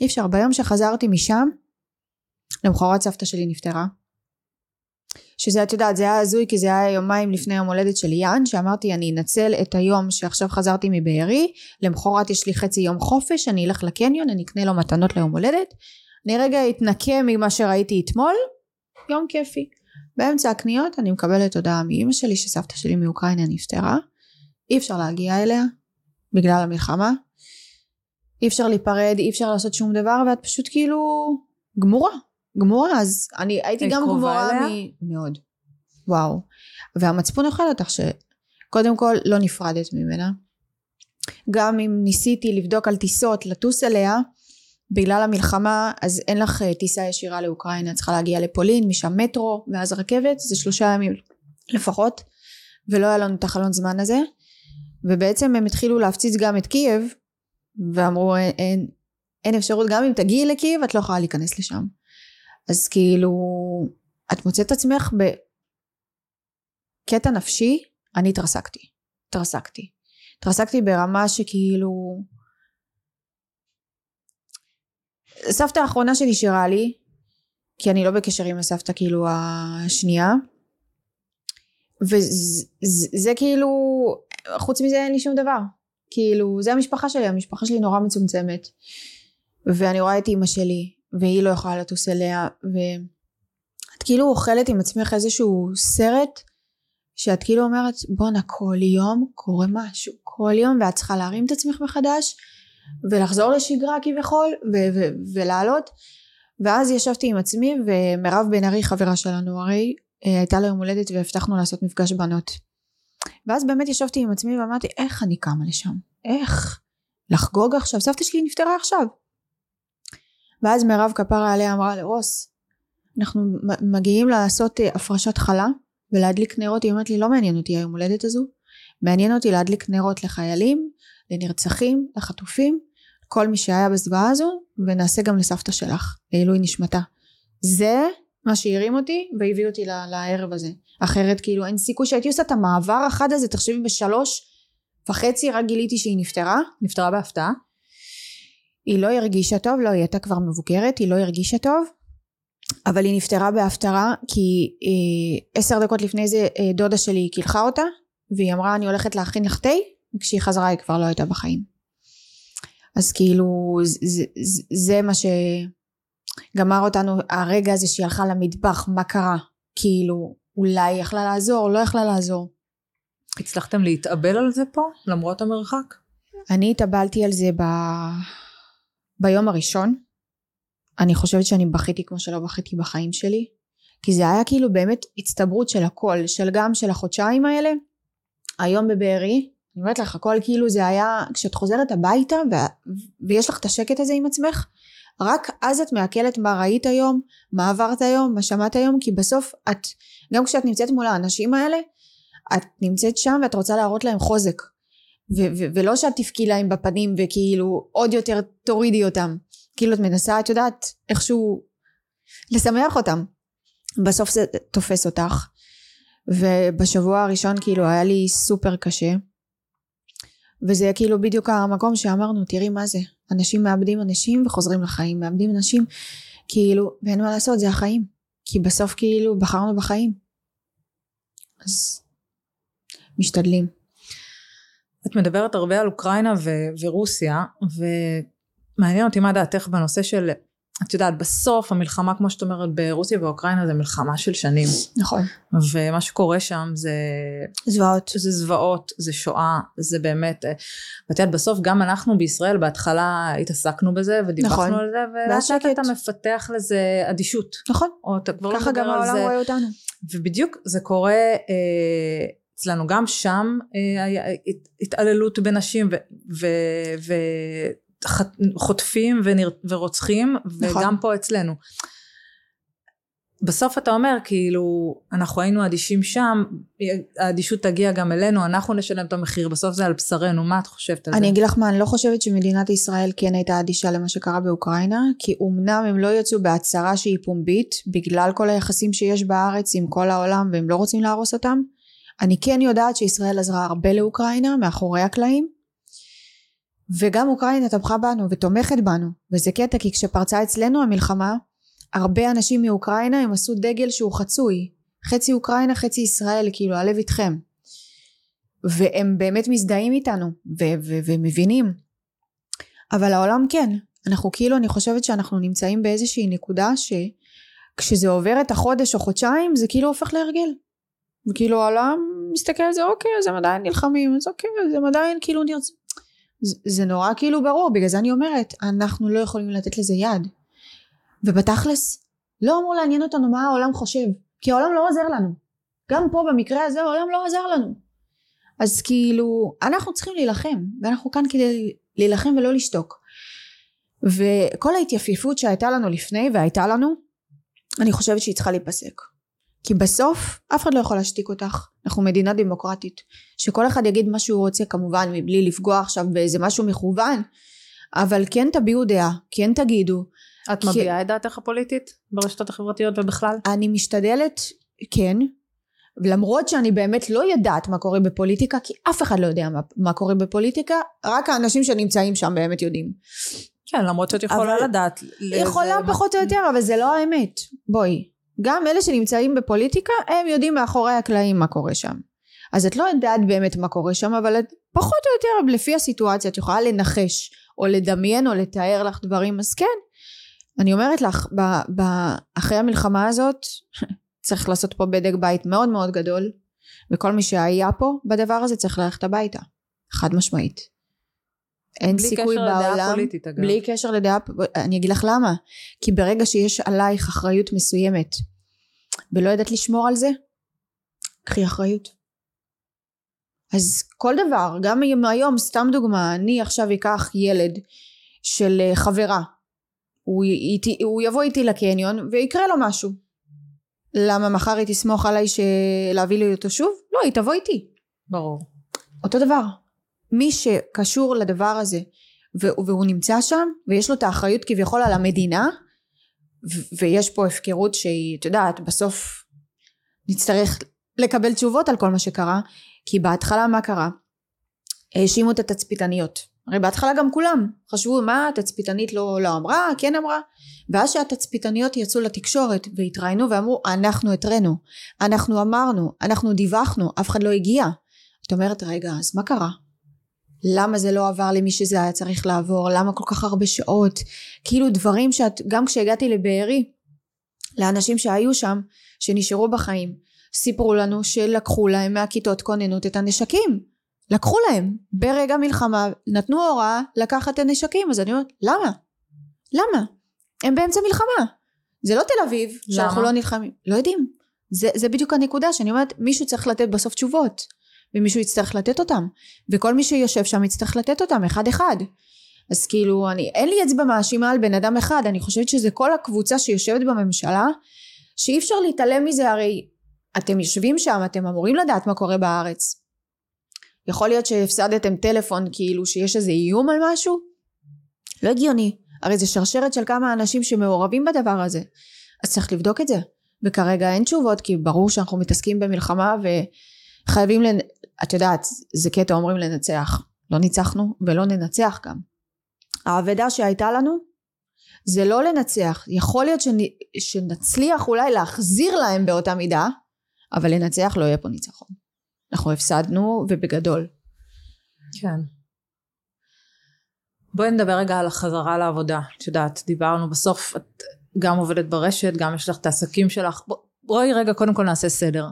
אי אפשר. ביום שחזרתי משם למחרת סבתא שלי נפטרה. שזה את יודעת זה היה הזוי כי זה היה יומיים לפני יום הולדת של ליאן שאמרתי אני אנצל את היום שעכשיו חזרתי מבארי למחרת יש לי חצי יום חופש אני אלך לקניון אני אקנה לו מתנות ליום הולדת אני רגע אתנקה ממה שראיתי אתמול יום כיפי. באמצע הקניות אני מקבלת הודעה מאימא שלי שסבתא שלי מאוקראינה נפטרה אי אפשר להגיע אליה בגלל המלחמה. אי אפשר להיפרד אי אפשר לעשות שום דבר ואת פשוט כאילו גמורה גמורה. אז אני הייתי היית גם גמורה אליה? מ... מאוד. וואו. והמצפון אוכל אותך שקודם כל לא נפרדת ממנה. גם אם ניסיתי לבדוק על טיסות לטוס אליה בגלל המלחמה אז אין לך אה, טיסה ישירה לאוקראינה. צריכה להגיע לפולין משם מטרו ואז רכבת זה שלושה ימים לפחות. ולא היה לנו את החלון זמן הזה ובעצם הם התחילו להפציץ גם את קייב ואמרו אין, אין, אין אפשרות גם אם תגיעי לקייב את לא יכולה להיכנס לשם. אז כאילו את מוצאת את עצמך בקטע נפשי אני התרסקתי. התרסקתי. התרסקתי ברמה שכאילו סבתא האחרונה שנשארה לי כי אני לא בקשר עם הסבתא כאילו השנייה וזה כאילו חוץ מזה אין לי שום דבר. כאילו זה המשפחה שלי המשפחה שלי נורא מצומצמת. ואני רואה את אימא שלי והיא לא יכולה לטוס אליה ואת כאילו אוכלת עם עצמך איזשהו סרט שאת כאילו אומרת בואנה כל יום קורה משהו כל יום ואת צריכה להרים את עצמך מחדש ולחזור לשגרה כביכול ו- ו- ולעלות. ואז ישבתי עם עצמי ומירב בן ארי חברה שלנו הרי אה, הייתה לה יום הולדת והבטחנו לעשות מפגש בנות ואז באמת ישבתי עם עצמי ואמרתי איך אני קמה לשם? איך? לחגוג עכשיו? סבתא שלי נפטרה עכשיו. ואז מירב כפרה עליה אמרה לרוס אנחנו מגיעים לעשות אה, הפרשת חלה ולהדליק נרות. היא אומרת לי לא מעניין אותי היום הולדת הזו. מעניין אותי להדליק נרות לחיילים לנרצחים לחטופים כל מי שהיה בזוועה הזו ונעשה גם לסבתא שלך. לעילוי נשמתה. זה מה שהרים אותי והביא אותי לערב הזה אחרת כאילו אין סיכוי שהייתי עושה את המעבר החד הזה תחשבי בשלוש וחצי רק גיליתי שהיא נפטרה נפטרה בהפתעה? היא לא הרגישה טוב, לא, היא הייתה כבר מבוגרת, היא לא הרגישה טוב, אבל היא נפטרה בהפטרה כי אה, עשר דקות לפני זה אה, דודה שלי קילחה אותה, והיא אמרה אני הולכת להכין לך תה, וכשהיא חזרה היא כבר לא הייתה בחיים. אז כאילו זה, זה, זה מה שגמר אותנו, הרגע הזה שהיא הלכה למטבח, מה קרה? כאילו אולי היא יכלה לעזור, לא יכלה לעזור. הצלחתם להתאבל על זה פה, למרות המרחק? אני התאבלתי על זה ב... ביום הראשון. אני חושבת שאני בכיתי כמו שלא בכיתי בחיים שלי. כי זה היה כאילו באמת הצטברות של הכל, של גם של החודשיים האלה. היום בבארי, אני אומרת לך, הכל כאילו זה היה, כשאת חוזרת הביתה ו... ויש לך את השקט הזה עם עצמך, רק אז את מעכלת מה ראית היום, מה עברת היום, מה שמעת היום, כי בסוף את, גם כשאת נמצאת מול האנשים האלה, את נמצאת שם ואת רוצה להראות להם חוזק. ו- ו- ולא שאת תבכי להם בפנים וכאילו עוד יותר תורידי אותם. כאילו את מנסה, את יודעת, איכשהו לשמח אותם. בסוף זה תופס אותך. ובשבוע הראשון כאילו היה לי סופר קשה. וזה כאילו בדיוק המקום שאמרנו, תראי מה זה. אנשים מאבדים אנשים וחוזרים לחיים, מאבדים אנשים, כאילו, ואין מה לעשות, זה החיים. כי בסוף כאילו בחרנו בחיים. אז משתדלים. את מדברת הרבה על אוקראינה ו- ורוסיה, ומעניין אותי מה דעתך בנושא של, את יודעת, בסוף המלחמה, כמו שאת אומרת, ברוסיה ואוקראינה זה מלחמה של שנים. נכון. ומה שקורה שם זה... זוועות. זה זוועות, זה שואה, זה באמת... אה, ואת יודעת, בסוף גם אנחנו בישראל בהתחלה התעסקנו בזה, ודיווחנו נכון. על זה, ולאט לאט. אתה מפתח לזה אדישות. נכון. או אתה כבר לא ככה מדבר גם על העולם זה. רואה אותנו. ובדיוק זה קורה אה, אצלנו גם שם אה, היה הת- התעללות בנשים וחוטפים ורוצחים נכון. וגם פה אצלנו. בסוף אתה אומר כאילו אנחנו היינו אדישים שם האדישות תגיע גם אלינו אנחנו נשלם את המחיר בסוף זה על בשרנו מה את חושבת על אני זה? אגיד לך מה, אני לא חושבת שמדינת ישראל כן הייתה אדישה למה שקרה באוקראינה, כי אמנם הם לא יצאו בהצהרה שהיא פומבית, בגלל כל היחסים שיש בארץ עם כל העולם והם לא רוצים להרוס אותם. אני כן יודעת שישראל עזרה הרבה לאוקראינה, מאחורי הקלעים. וגם אוקראינה תמכה בנו ותומכת בנו, וזה קטע כי כשפרצה אצלנו המלחמה, הרבה אנשים מאוקראינה הם עשו דגל שהוא חצוי. חצי אוקראינה, חצי ישראל, כאילו הלב איתכם. והם באמת מזדהים איתנו ומבינים אבל העולם כן אנחנו כאילו אני חושבת שאנחנו נמצאים באיזושהי נקודה שכשזה עובר את החודש או חודשיים זה כאילו הופך להרגל וכאילו העולם מסתכל על זה אוקיי אז הם עדיין נלחמים אז אוקיי אז הם עדיין כאילו נרצ... זה, נורא כאילו ברור בגלל זה אני אומרת אנחנו לא יכולים לתת לזה יד. ובתכלס לא אמור לעניין אותנו מה העולם חושב כי העולם לא עוזר לנו. גם פה במקרה הזה העולם לא עזר לנו. אז כאילו אנחנו צריכים להילחם ואנחנו כאן כדי להילחם ולא לשתוק. וכל ההתייפיפות שהייתה לנו לפני והייתה לנו אני חושבת שהיא צריכה להיפסק כי בסוף אף אחד לא יכול להשתיק אותך. אנחנו מדינה דמוקרטית. שכל אחד יגיד מה שהוא רוצה כמובן מבלי לפגוע עכשיו באיזה משהו מכוון. אבל כן תביעו דעה כן תגידו. את כי- מביעה את דעתך הפוליטית ברשתות החברתיות ובכלל? אני משתדלת כן. למרות שאני באמת לא יודעת מה קורה בפוליטיקה כי אף אחד לא יודע מה, מה קורה בפוליטיקה רק האנשים שנמצאים שם באמת יודעים. כן למרות שאת יכולה אבל- לדעת. יכולה לזה- פחות או יותר אבל זה לא האמת. בואי גם אלה שנמצאים בפוליטיקה הם יודעים מאחורי הקלעים מה קורה שם. אז את לא יודעת באמת מה קורה שם אבל את פחות או יותר לפי הסיטואציה את יכולה לנחש או לדמיין או לתאר לך דברים. אז כן אני אומרת לך ב- ב- אחרי המלחמה הזאת *laughs* צריך לעשות פה בדק בית מאוד מאוד גדול וכל מי שהיה פה בדבר הזה צריך ללכת הביתה חד משמעית אין סיכוי בעולם פוליטית אגב. בלי קשר לדעה, אני אגיד לך למה. כי ברגע שיש עלייך אחריות מסוימת ולא ידעת לשמור על זה, קחי אחריות. אז כל דבר, גם אם היום, סתם דוגמה, אני עכשיו אקח ילד של אה, חברה, הוא, איתי, הוא יבוא איתי לקניון ויקרה לו משהו. למה מחר היא תסמוך עליי. להביא לי אותו שוב? לא, היא תבוא איתי. ברור. אותו דבר. מי שקשור לדבר הזה והוא נמצא שם ויש לו את האחריות כביכול על המדינה ויש פה הפקרות שהיא את יודעת בסוף נצטרך לקבל תשובות על כל מה שקרה כי בהתחלה מה קרה? האשימו את התצפיתניות. הרי בהתחלה גם כולם חשבו מה התצפיתנית לא, לא אמרה? כן אמרה. ואז שהתצפיתניות יצאו לתקשורת והתראיינו ואמרו אנחנו התראינו אנחנו אמרנו אנחנו דיווחנו אף אחד לא הגיע. את אומרת רגע אז מה קרה למה זה לא עבר למי שזה היה צריך לעבור? למה כל כך הרבה שעות? כאילו דברים שאת גם כשהגעתי לבארי לאנשים שהיו שם שנשארו בחיים סיפרו לנו שלקחו להם מהכיתות כוננות את הנשקים. לקחו להם. ברגע מלחמה נתנו הוראה לקחת את הנשקים אז אני אומרת למה? למה? הם באמצע מלחמה. זה לא תל אביב למה? שאנחנו לא נלחמים. לא יודעים. זה, זה בדיוק הנקודה שאני אומרת מישהו צריך לתת בסוף תשובות ומישהו יצטרך לתת אותם. וכל מי שיושב שם יצטרך לתת אותם אחד אחד. אז כאילו אני אין לי אצבע מאשימה על בן אדם אחד. אני חושבת שזה כל הקבוצה שיושבת בממשלה שאי אפשר להתעלם מזה הרי אתם יושבים שם אתם אמורים לדעת מה קורה בארץ. יכול להיות שהפסדתם טלפון כאילו שיש איזה איום על משהו? לא הגיוני. הרי זה שרשרת של כמה אנשים שמעורבים בדבר הזה. אז צריך לבדוק את זה. וכרגע אין תשובות כי ברור שאנחנו מתעסקים במלחמה וחייבים לנ... את יודעת זה קטע אומרים לנצח. לא ניצחנו ולא ננצח גם. האבדה שהייתה לנו זה לא לנצח. יכול להיות שנ... שנצליח אולי להחזיר להם באותה מידה אבל לנצח לא יהיה פה ניצחון. אנחנו הפסדנו ובגדול. כן. בואי נדבר רגע על החזרה לעבודה. את יודעת דיברנו בסוף את גם עובדת ברשת גם יש לך את העסקים שלך. בואי רגע קודם כל נעשה סדר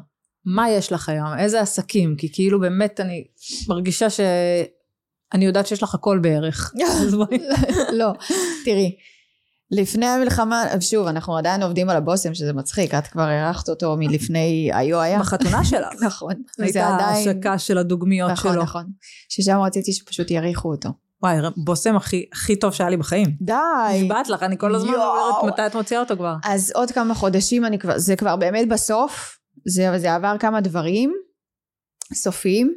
מה יש לך היום איזה עסקים כי כאילו באמת אני מרגישה שאני יודעת שיש לך הכל בערך *laughs* לא תראי לפני המלחמה, שוב, אנחנו עדיין עובדים על הבושם, שזה מצחיק, את כבר הארכת אותו מלפני, היו היה. בחתונה *laughs* שלך. נכון. הייתה ההשקה של הדוגמיות נכון, שלו. נכון, נכון. ששם רציתי שפשוט יאריכו אותו. וואי, בושם הכי, הכי טוב שהיה לי בחיים. די. נשבעת לך, אני כל הזמן אומרת מתי את מוציאה אותו כבר. אז עוד כמה חודשים, אני כבר, זה כבר באמת בסוף, זה, זה עבר כמה דברים סופיים.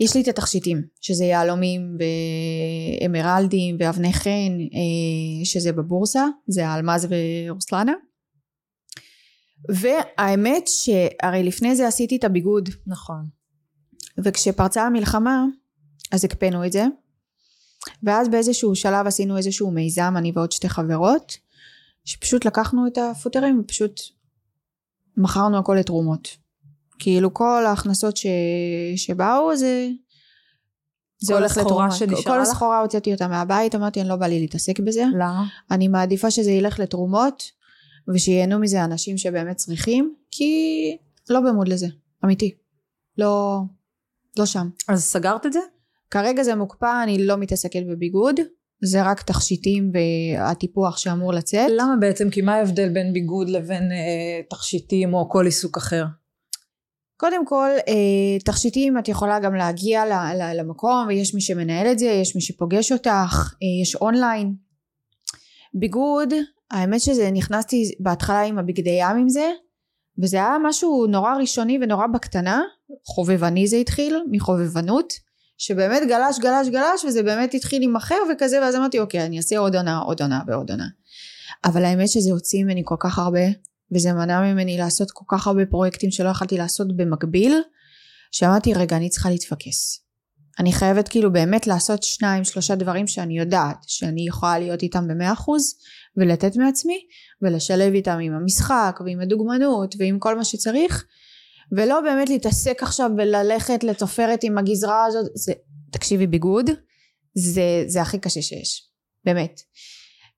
יש לי את התכשיטים שזה יהלומים ואמרלדים ואבני חן אה, שזה בבורסה זה האלמז ורוסלנה. והאמת שהרי לפני זה עשיתי את הביגוד. נכון. וכשפרצה המלחמה אז הקפאנו את זה. ואז באיזשהו שלב עשינו איזשהו מיזם אני ועוד שתי חברות שפשוט לקחנו את הפוטרים ופשוט מכרנו הכל לתרומות כאילו כל ההכנסות ש... שבאו זה זה הולך לתרומה. כל הסחורה הוצאתי אותה מהבית, אמרתי אני לא בא לי להתעסק בזה. למה? אני מעדיפה שזה ילך לתרומות ושייהנו מזה אנשים שבאמת צריכים, כי לא במוד לזה, אמיתי. לא, לא שם. אז סגרת את זה? כרגע זה מוקפא, אני לא מתעסקת בביגוד. זה רק תכשיטים והטיפוח שאמור לצאת. למה בעצם? כי מה ההבדל בין ביגוד לבין אה, תכשיטים או כל עיסוק אחר? קודם כל אה, תכשיטים את יכולה גם להגיע למקום ויש מי שמנהל את זה יש מי שפוגש אותך אה, יש אונליין ביגוד האמת שזה נכנסתי בהתחלה עם הבגדי ים עם זה וזה היה משהו נורא ראשוני ונורא בקטנה חובבני זה התחיל מחובבנות שבאמת גלש גלש גלש וזה באמת התחיל להימכר וכזה ואז אמרתי אוקיי אני אעשה עוד עונה עוד עונה ועוד עונה. אבל האמת שזה הוציא ממני כל כך הרבה וזה מנע ממני לעשות כל כך הרבה פרויקטים שלא יכלתי לעשות במקביל שאמרתי רגע אני צריכה להתפקס. אני חייבת כאילו באמת לעשות שניים שלושה דברים שאני יודעת שאני יכולה להיות איתם במאה אחוז ולתת מעצמי ולשלב איתם עם המשחק ועם הדוגמנות ועם כל מה שצריך ולא באמת להתעסק עכשיו וללכת לתופרת עם הגזרה הזאת זה תקשיבי ביגוד זה, זה הכי קשה שיש באמת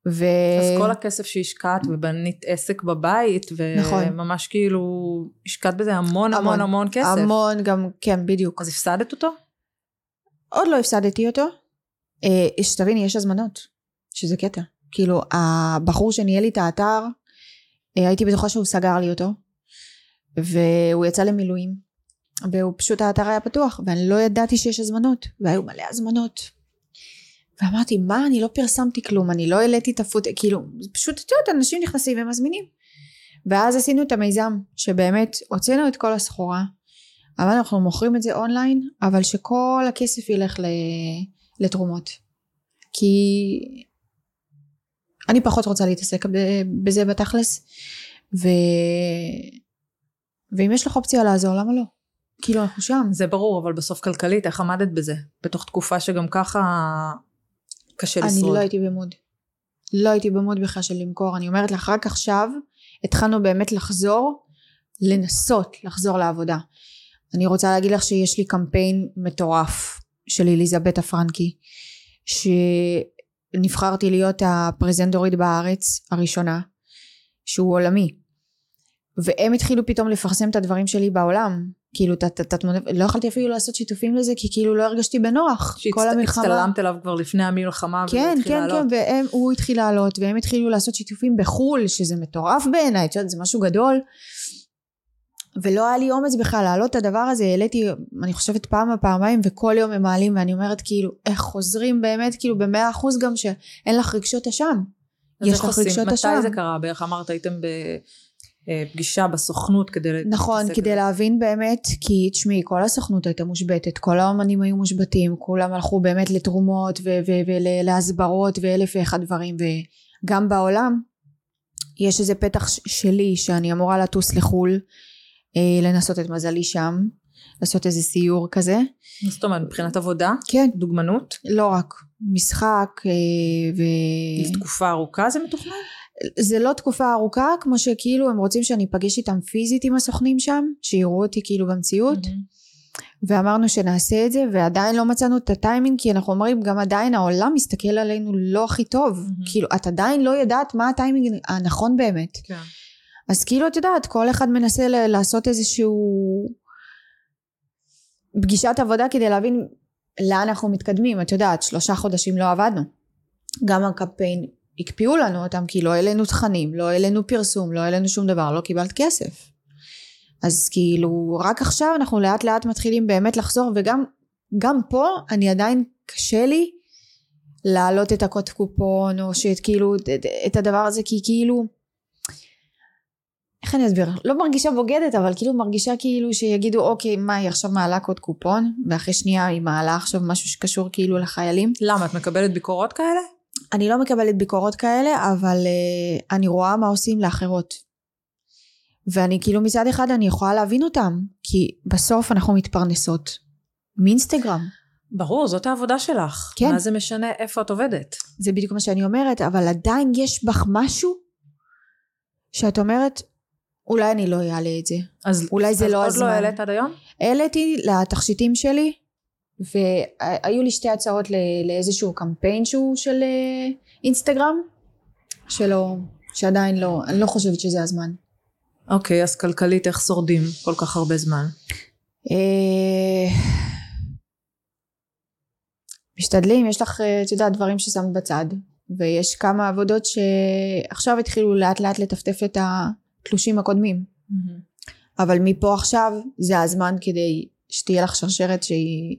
ו... אז כל הכסף שהשקעת ובנית עסק בבית וממש נכון. כאילו השקעת בזה המון המון המון, המון כסף. המון גם כן בדיוק. אז הפסדת אותו? עוד לא הפסדתי אותו. אה, שתביני יש הזמנות שזה קטע. כאילו הבחור שניהל לי את האתר אה, הייתי בטוחה שהוא סגר לי אותו והוא יצא למילואים והוא פשוט האתר היה פתוח ואני לא ידעתי שיש הזמנות והיו מלא הזמנות. ואמרתי מה אני לא פרסמתי כלום אני לא העליתי את הפוט כאילו פשוט את יודעת אנשים נכנסים ומזמינים. ואז עשינו את המיזם שבאמת הוצאנו את כל הסחורה אבל אנחנו מוכרים את זה אונליין אבל שכל הכסף ילך לתרומות. כי אני פחות רוצה להתעסק בזה בתכלס, ו... ואם יש לך אופציה לעזור, למה לא? כאילו אנחנו שם. זה ברור, אבל בסוף כלכלית, איך עמדת בזה? בתוך תקופה שגם ככה קשה לשרוד. אני לא הייתי במוד. לא הייתי במוד בכלל של למכור. אני אומרת לך, רק עכשיו התחלנו באמת לחזור, לנסות לחזור לעבודה. אני רוצה להגיד לך שיש לי קמפיין מטורף של אליזבת הפרנקי, שנבחרתי להיות הפרזנטורית בארץ הראשונה, שהוא עולמי. והם התחילו פתאום לפרסם את הדברים שלי בעולם. כאילו, את התמונה, לא יכולתי אפילו לעשות שיתופים לזה, כי כאילו לא הרגשתי בנוח. כל המלחמה. שהצטלמת אליו כבר לפני המלחמה, כן, כן, לעלות. כן, והוא התחיל לעלות, והם התחילו לעשות שיתופים בחו"ל, שזה מטורף בעיניי, את יודעת, זה משהו גדול. ולא היה לי אומץ בכלל להעלות את הדבר הזה, העליתי, אני חושבת פעם או פעמיים, וכל יום הם מעלים, ואני אומרת כאילו, איך חוזרים באמת, כאילו במאה אחוז גם שאין לך רגשות אשם. יש לך רגשות אשם. מתי זה קרה? בערך אמרת, הייתם בפגישה בסוכנות כדי... נכון, כדי זה. להבין באמת, כי תשמעי, כל הסוכנות הייתה מושבתת, כל האמנים היו מושבתים, כולם הלכו באמת לתרומות ולהסברות ואלף ואחד דברים, וגם בעולם יש איזה פתח שלי שאני אמורה לטוס לחו"ל. אה, לנסות את מזלי שם, לעשות איזה סיור כזה. מה זאת אומרת, מבחינת עבודה? כן. דוגמנות? לא רק, משחק אה, ו... זה תקופה ארוכה זה מתוכנן? זה לא תקופה ארוכה, כמו שכאילו הם רוצים שאני אפגש איתם פיזית עם הסוכנים שם, שיראו אותי כאילו במציאות. Mm-hmm. ואמרנו שנעשה את זה ועדיין לא מצאנו את הטיימינג כי אנחנו אומרים גם עדיין העולם מסתכל עלינו לא הכי טוב mm-hmm. כאילו את עדיין לא יודעת מה הטיימינג הנכון באמת כן. אז כאילו את יודעת כל אחד מנסה ל- לעשות איזשהו פגישת עבודה כדי להבין לאן אנחנו מתקדמים את יודעת שלושה חודשים לא עבדנו גם הקמפיין הקפיאו לנו אותם כי לא העלינו תכנים לא העלינו פרסום לא העלינו שום דבר לא קיבלת כסף אז כאילו רק עכשיו אנחנו לאט לאט מתחילים באמת לחזור וגם גם פה אני עדיין קשה לי להעלות את הקוד קופון או שאת כאילו את הדבר הזה כי כאילו איך אני אסביר? לא מרגישה בוגדת, אבל כאילו מרגישה כאילו שיגידו, אוקיי, מה, היא עכשיו מעלה קוד קופון, ואחרי שנייה היא מעלה עכשיו משהו שקשור כאילו לחיילים. למה? את מקבלת ביקורות כאלה? אני לא מקבלת ביקורות כאלה, אבל uh, אני רואה מה עושים לאחרות. ואני כאילו מצד אחד אני יכולה להבין אותם, כי בסוף אנחנו מתפרנסות מאינסטגרם. ברור, זאת העבודה שלך. כן. מה זה משנה איפה את עובדת? זה בדיוק מה שאני אומרת, אבל עדיין יש בך משהו שאת אומרת, אולי אני לא אעלה את זה. אז, אולי זה אז לא הזמן. אז עוד לא העלית עד היום? העליתי לתכשיטים שלי, והיו לי שתי הצעות לאיזשהו קמפיין שהוא של אה, אינסטגרם, שלא, שעדיין לא, אני לא חושבת שזה הזמן. אוקיי, אז כלכלית איך שורדים כל כך הרבה זמן? אה, משתדלים, יש לך, אה, את יודעת, דברים ששמת בצד, ויש כמה עבודות שעכשיו התחילו לאט לאט לטפטף את. התלושים הקודמים. Mm-hmm. אבל מפה עכשיו זה הזמן כדי שתהיה לך שרשרת שהיא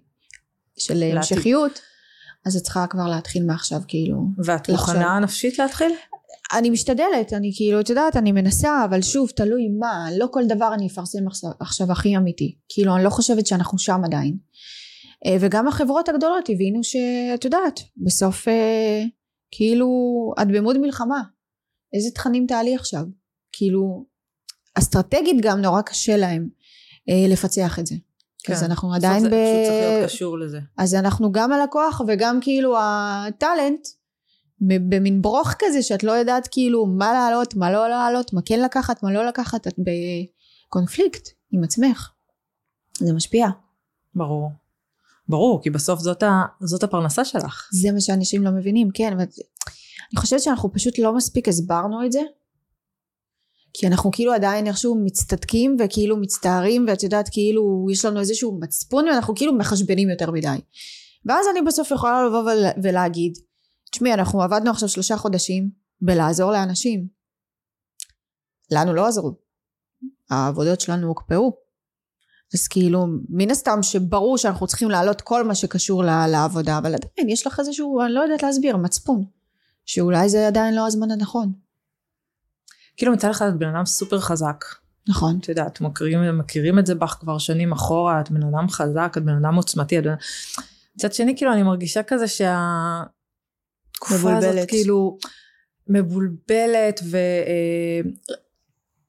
של המשכיות, אז את צריכה כבר להתחיל מעכשיו כאילו. ואת מוכנה נפשית להתחיל? אני משתדלת, אני כאילו, את יודעת, אני מנסה, אבל שוב, תלוי מה, לא כל דבר אני אפרסם עכשיו, עכשיו הכי אמיתי. כאילו, אני לא חושבת שאנחנו שם עדיין. אה, וגם החברות הגדולות הבינו שאת יודעת, בסוף אה, כאילו, את במוד מלחמה. איזה תכנים תעלי עכשיו? כאילו אסטרטגית גם נורא קשה להם אה, לפצח את זה. כן. אז אנחנו עדיין ב... זה פשוט צריך להיות קשור לזה. אז אנחנו גם הלקוח וגם כאילו הטאלנט במין ברוך כזה שאת לא יודעת כאילו מה לעלות, מה לא לעלות, מה כן לקחת, מה לא לקחת, את בקונפליקט עם עצמך. זה משפיע. ברור. ברור, כי בסוף זאת, ה, זאת הפרנסה שלך. זה מה שאנשים לא מבינים, כן. ואת, אני חושבת שאנחנו פשוט לא מספיק הסברנו את זה כי אנחנו כאילו עדיין איכשהו מצטדקים וכאילו מצטערים ואת יודעת כאילו יש לנו איזשהו מצפון ואנחנו כאילו מחשבנים יותר מדי. ואז אני בסוף יכולה לבוא ולהגיד תשמעי אנחנו עבדנו עכשיו שלושה חודשים בלעזור לאנשים. לנו לא עזרו. העבודות שלנו הוקפאו. אז כאילו מן הסתם שברור שאנחנו צריכים להעלות כל מה שקשור לעבודה אבל עדיין יש לך איזשהו אני לא יודעת להסביר מצפון שאולי זה עדיין לא הזמן הנכון כאילו מצד אחד את בן אדם סופר חזק. נכון. את יודעת, מכירים, מכירים את זה בך כבר שנים אחורה, את בן אדם חזק, את בן אדם עוצמתי. את... מצד שני כאילו אני מרגישה כזה שה... התקופה הזאת. כאילו מבולבלת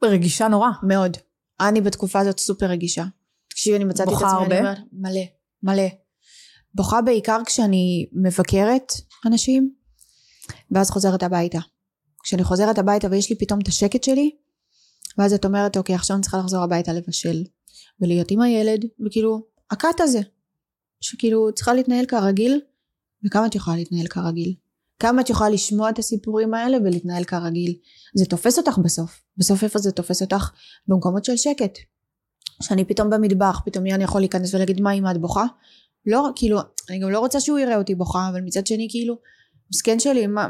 ורגישה נורא. מאוד. אני בתקופה הזאת סופר רגישה. תקשיבי, אני מצאתי את עצמי, אני הרבה? אומרת, מלא, מלא. בוכה בעיקר כשאני מבקרת אנשים, ואז חוזרת הביתה. כשאני חוזרת הביתה ויש לי פתאום את השקט שלי, ואז את אומרת, אוקיי, עכשיו אני צריכה לחזור הביתה לבשל, ולהיות עם הילד, וכאילו, הקאט הזה, שכאילו צריכה להתנהל כרגיל, וכמה את יכולה להתנהל כרגיל? כמה את יכולה לשמוע את הסיפורים האלה ולהתנהל כרגיל? זה תופס אותך בסוף. בסוף איפה זה תופס אותך? במקומות של שקט. שאני פתאום במטבח, פתאום יאן יכול להיכנס ולהגיד מה אמא את בוכה? לא, כאילו, אני גם לא רוצה שהוא יראה אותי בוכה, אבל מצד שני כאילו, מסכן שלי, מה,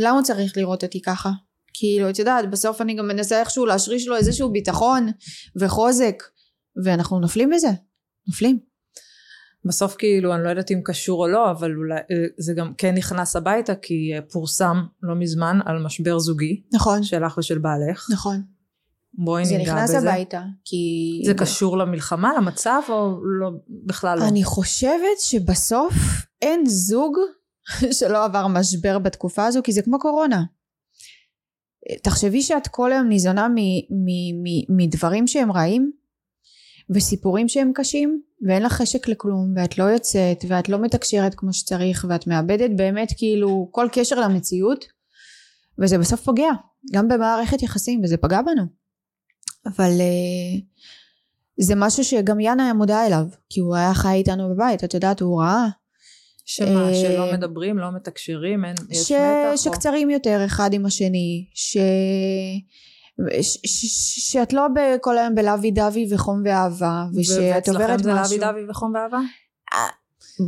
למה צריך לראות אותי ככה? כאילו, את יודעת, בסוף אני גם מנסה איכשהו להשריש לו איזשהו ביטחון וחוזק, ואנחנו נופלים בזה, נופלים. בסוף כאילו אני לא יודעת אם קשור או לא אבל אולי אה, זה גם כן נכנס הביתה כי אה, פורסם לא מזמן על משבר זוגי נכון, שלך ושל בעלך נכון. בואי זה ניגע נכנס בזה הביתה, כי... זה קשור למלחמה למצב או לא בכלל לא אני חושבת שבסוף אין זוג *laughs* שלא עבר משבר בתקופה הזו, כי זה כמו קורונה. תחשבי שאת כל היום ניזונה מדברים שהם רעים, וסיפורים שהם קשים, ואין לך חשק לכלום, ואת לא יוצאת, ואת לא מתקשרת כמו שצריך, ואת מאבדת באמת כאילו כל קשר למציאות, וזה בסוף פוגע, גם במערכת יחסים, וזה פגע בנו. אבל אה, זה משהו שגם יאן היה מודע אליו, כי הוא היה חי איתנו בבית, את יודעת, הוא ראה. שמה אה, שלא מדברים לא מתקשרים אין יש ש... מתח או- שקצרים יותר אחד עם השני, ש... ש... ש... שאת לא כל היום בלאבי דאבי וחום ואהבה, ושאת עוברת ואצלכם זה משהו. לאבי דאבי וחום ואהבה?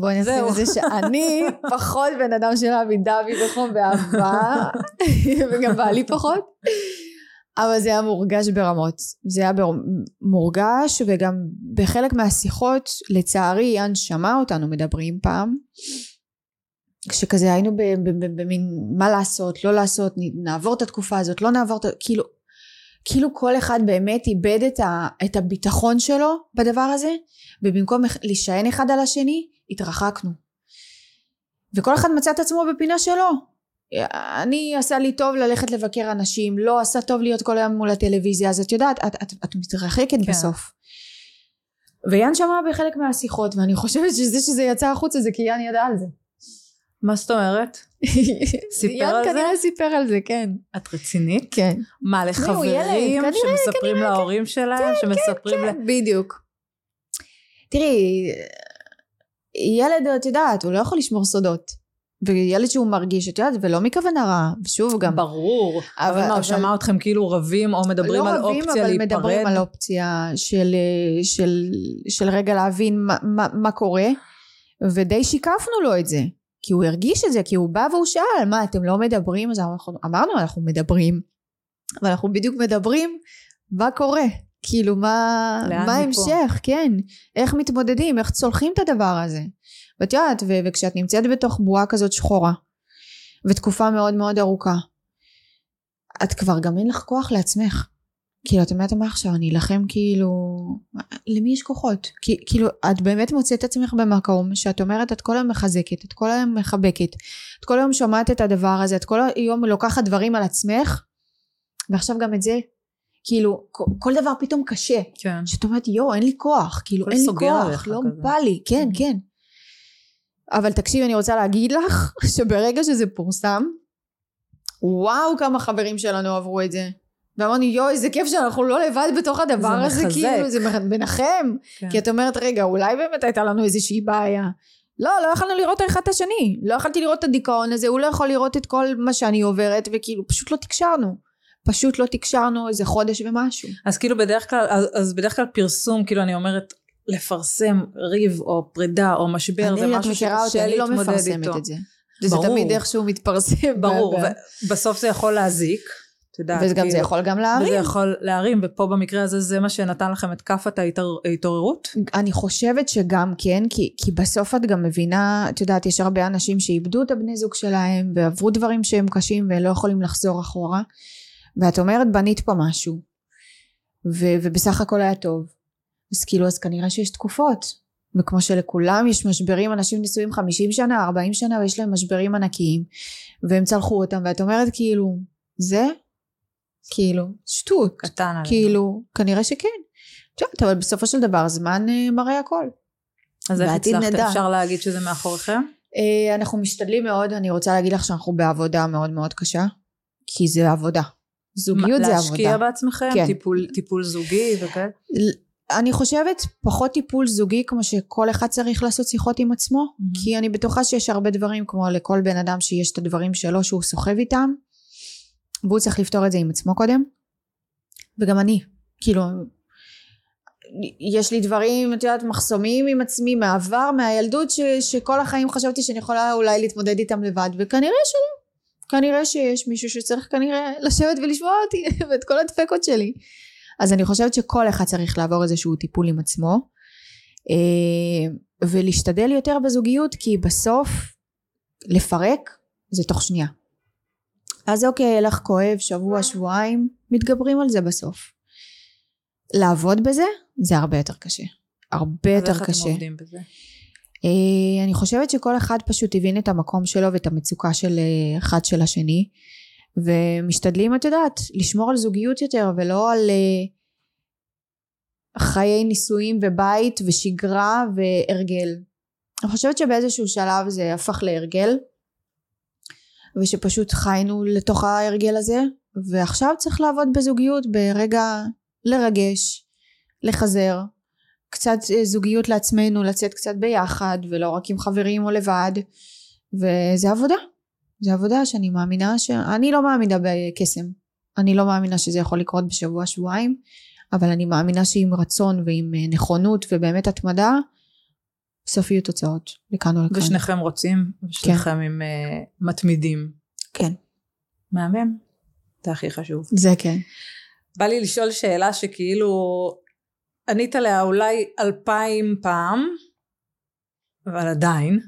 בואי נשים. את זה שאני *laughs* פחות בן אדם של לאבי דאבי וחום ואהבה, *laughs* וגם בעלי פחות, אבל זה היה מורגש ברמות. זה היה בר... מורגש, וגם בחלק מהשיחות, לצערי, יאן שמע אותנו מדברים פעם. כשכזה היינו במין מה לעשות, לא לעשות, נעבור את התקופה הזאת, לא נעבור את ה... כאילו, כאילו כל אחד באמת איבד את, ה, את הביטחון שלו בדבר הזה, ובמקום להישען אחד על השני, התרחקנו. וכל אחד מצא את עצמו בפינה שלו. אני עשה לי טוב ללכת לבקר אנשים, לא עשה טוב להיות כל היום מול הטלוויזיה, אז את יודעת, את, את, את מתרחקת כן. בסוף. ויאן שמע בחלק מהשיחות, ואני חושבת שזה שזה יצא החוצה זה כי יאן ידע על זה. מה זאת אומרת? *laughs* סיפר יאן על זה? כנראה סיפר על זה, כן. את רצינית? כן. מה לחברים שמספרים להורים שלהם שמספרים ל... כן, בדיוק. תראי, ילד, את יודעת, הוא לא יכול לשמור סודות. וילד שהוא מרגיש, את יודעת, ולא מכוונה רעה, ושוב גם, ברור, אבל אבל- מה, הוא שמע אתכם כאילו רבים או מדברים לא על רבים, אופציה אבל מדברים להיפרד? על אופציה של, של, של רגע להבין מה, מה, מה קורה, ודי שיקפנו לו את זה. כי הוא הרגיש את זה, כי הוא בא והוא שאל, מה, אתם לא מדברים? אז אנחנו, אמרנו, אנחנו מדברים. אבל אנחנו בדיוק מדברים מה קורה. כאילו, מה? ההמשך, כן. איך מתמודדים, איך צולחים את הדבר הזה. ואת יודעת, ו- וכשאת נמצאת בתוך בועה כזאת שחורה, ותקופה מאוד מאוד ארוכה, את כבר גם אין לך כוח לעצמך. כאילו, את אומרת, מה עכשיו, אני אלחם כאילו... למי יש כוחות? כי, כאילו, את באמת מוצאת את עצמך במקום שאת אומרת, את כל היום מחזקת, את כל היום מחבקת, את כל היום שומעת את הדבר הזה, את כל היום לוקחת דברים על עצמך, ועכשיו גם את זה, כאילו, כל, דבר פתאום קשה. כן. שאת אומרת, יואו, אין לי כוח, כאילו, אין לי כוח, לא כזה. בא לי, כן, Mhm. כן. אבל תקשיבי, אני רוצה להגיד לך, *laughs* שברגע שזה פורסם, וואו, כמה חברים שלנו עברו את זה. ואמרנו, יואו, איזה כיף שאנחנו לא לבד בתוך הדבר זה הזה, מחזק. כאילו, זה מנחם. כן. כי את אומרת, רגע, אולי באמת הייתה לנו איזושהי בעיה. לא, לא יכולנו לראות אחד את השני. לא יכולתי לראות את הדיכאון הזה, הוא לא יכול לראות את כל מה שאני עוברת, וכאילו, פשוט לא תקשרנו. פשוט לא תקשרנו איזה חודש ומשהו. אז כאילו בדרך כלל, אז, אז בדרך כלל פרסום, כאילו אני אומרת, לפרסם ריב או פרידה או משבר, זה אני, את משהו מכירה אותי, שקשה אני לא להתמודד מפרסמת איתו. את זה. זה ברור. תמיד איכשהו מתפרסם. ברור, ב- ב- ובסוף זה יכול להזיק, את יודעת, וגם זה כאילו, יכול גם וזה להרים. יכול להרים, ופה במקרה הזה זה מה שנתן לכם את כאפת ההתעוררות? אני חושבת שגם כן, כי, כי בסוף את גם מבינה, את יודעת, יש הרבה אנשים שאיבדו את הבני זוג שלהם, ועברו דברים שהם קשים ולא יכולים לחזור אחורה, ואת אומרת, בנית פה משהו, ו, ובסך הכל היה טוב. אז כאילו, אז כנראה שיש תקופות, וכמו שלכולם יש משברים, אנשים נשואים 50 שנה, 40 שנה, ויש להם משברים ענקיים, והם צלחו אותם, ואת אומרת כאילו, זה? כאילו, שטות. קטן עלינו. כאילו, כנראה שכן. את יודעת, אבל בסופו של דבר זמן אה, מראה הכל. אז איך הצלחתם? נדע. אפשר להגיד שזה מאחוריכם? אה, אנחנו משתדלים מאוד, אני רוצה להגיד לך שאנחנו בעבודה מאוד מאוד קשה, כי זה עבודה. זוגיות זה להשקיע עבודה. בעצמכם? כן. טיפול, טיפול זוגי וכאלה? אני חושבת פחות טיפול זוגי כמו שכל אחד צריך לעשות שיחות עם עצמו מהמם. כי אני בטוחה שיש הרבה דברים כמו לכל בן אדם שיש את הדברים שלו שהוא סוחב איתם והוא צריך לפתור את זה עם עצמו קודם. וגם אני כאילו יש לי דברים את יודעת מחסומים עם עצמי מהעבר מהילדות ש, שכל החיים חשבתי שאני יכולה אולי להתמודד איתם לבד וכנראה שלא. כנראה שיש מישהו שצריך כנראה לשבת ולשמוע אותי *laughs* ואת כל הדפקות שלי אז אני חושבת שכל אחד צריך לעבור איזשהו טיפול עם עצמו אה, ולהשתדל יותר בזוגיות כי בסוף לפרק זה תוך שנייה. אז אוקיי יהיה לך כואב שבוע שבועיים מתגברים על זה בסוף. לעבוד בזה זה הרבה יותר קשה. הרבה אז יותר איך אתם קשה. עובדים בזה? אה, אני חושבת שכל אחד פשוט הבין את המקום שלו ואת המצוקה של אה, אחד של השני ומשתדלים את יודעת לשמור על זוגיות יותר ולא על אה, חיי נישואים ובית ושגרה והרגל. אני חושבת שבאיזשהו שלב זה הפך להרגל ושפשוט חיינו לתוך ההרגל הזה ועכשיו צריך לעבוד בזוגיות ברגע לרגש לחזר קצת אה, זוגיות לעצמנו לצאת קצת ביחד ולא רק עם חברים או לבד וזה עבודה זה עבודה שאני מאמינה ש... אני לא מאמינה בקסם אני לא מאמינה שזה יכול לקרות בשבוע שבועיים אבל אני מאמינה שעם רצון ועם אה, נכונות ובאמת התמדה בסוף יהיו תוצאות לכאן או לכאן ושניכם רוצים, ושניכם עם uh, מתמידים. כן מהמם. זה הכי חשוב. זה כן בא לי לשאול שאלה שכאילו ענית עליה אולי אלפיים פעם, אבל עדיין.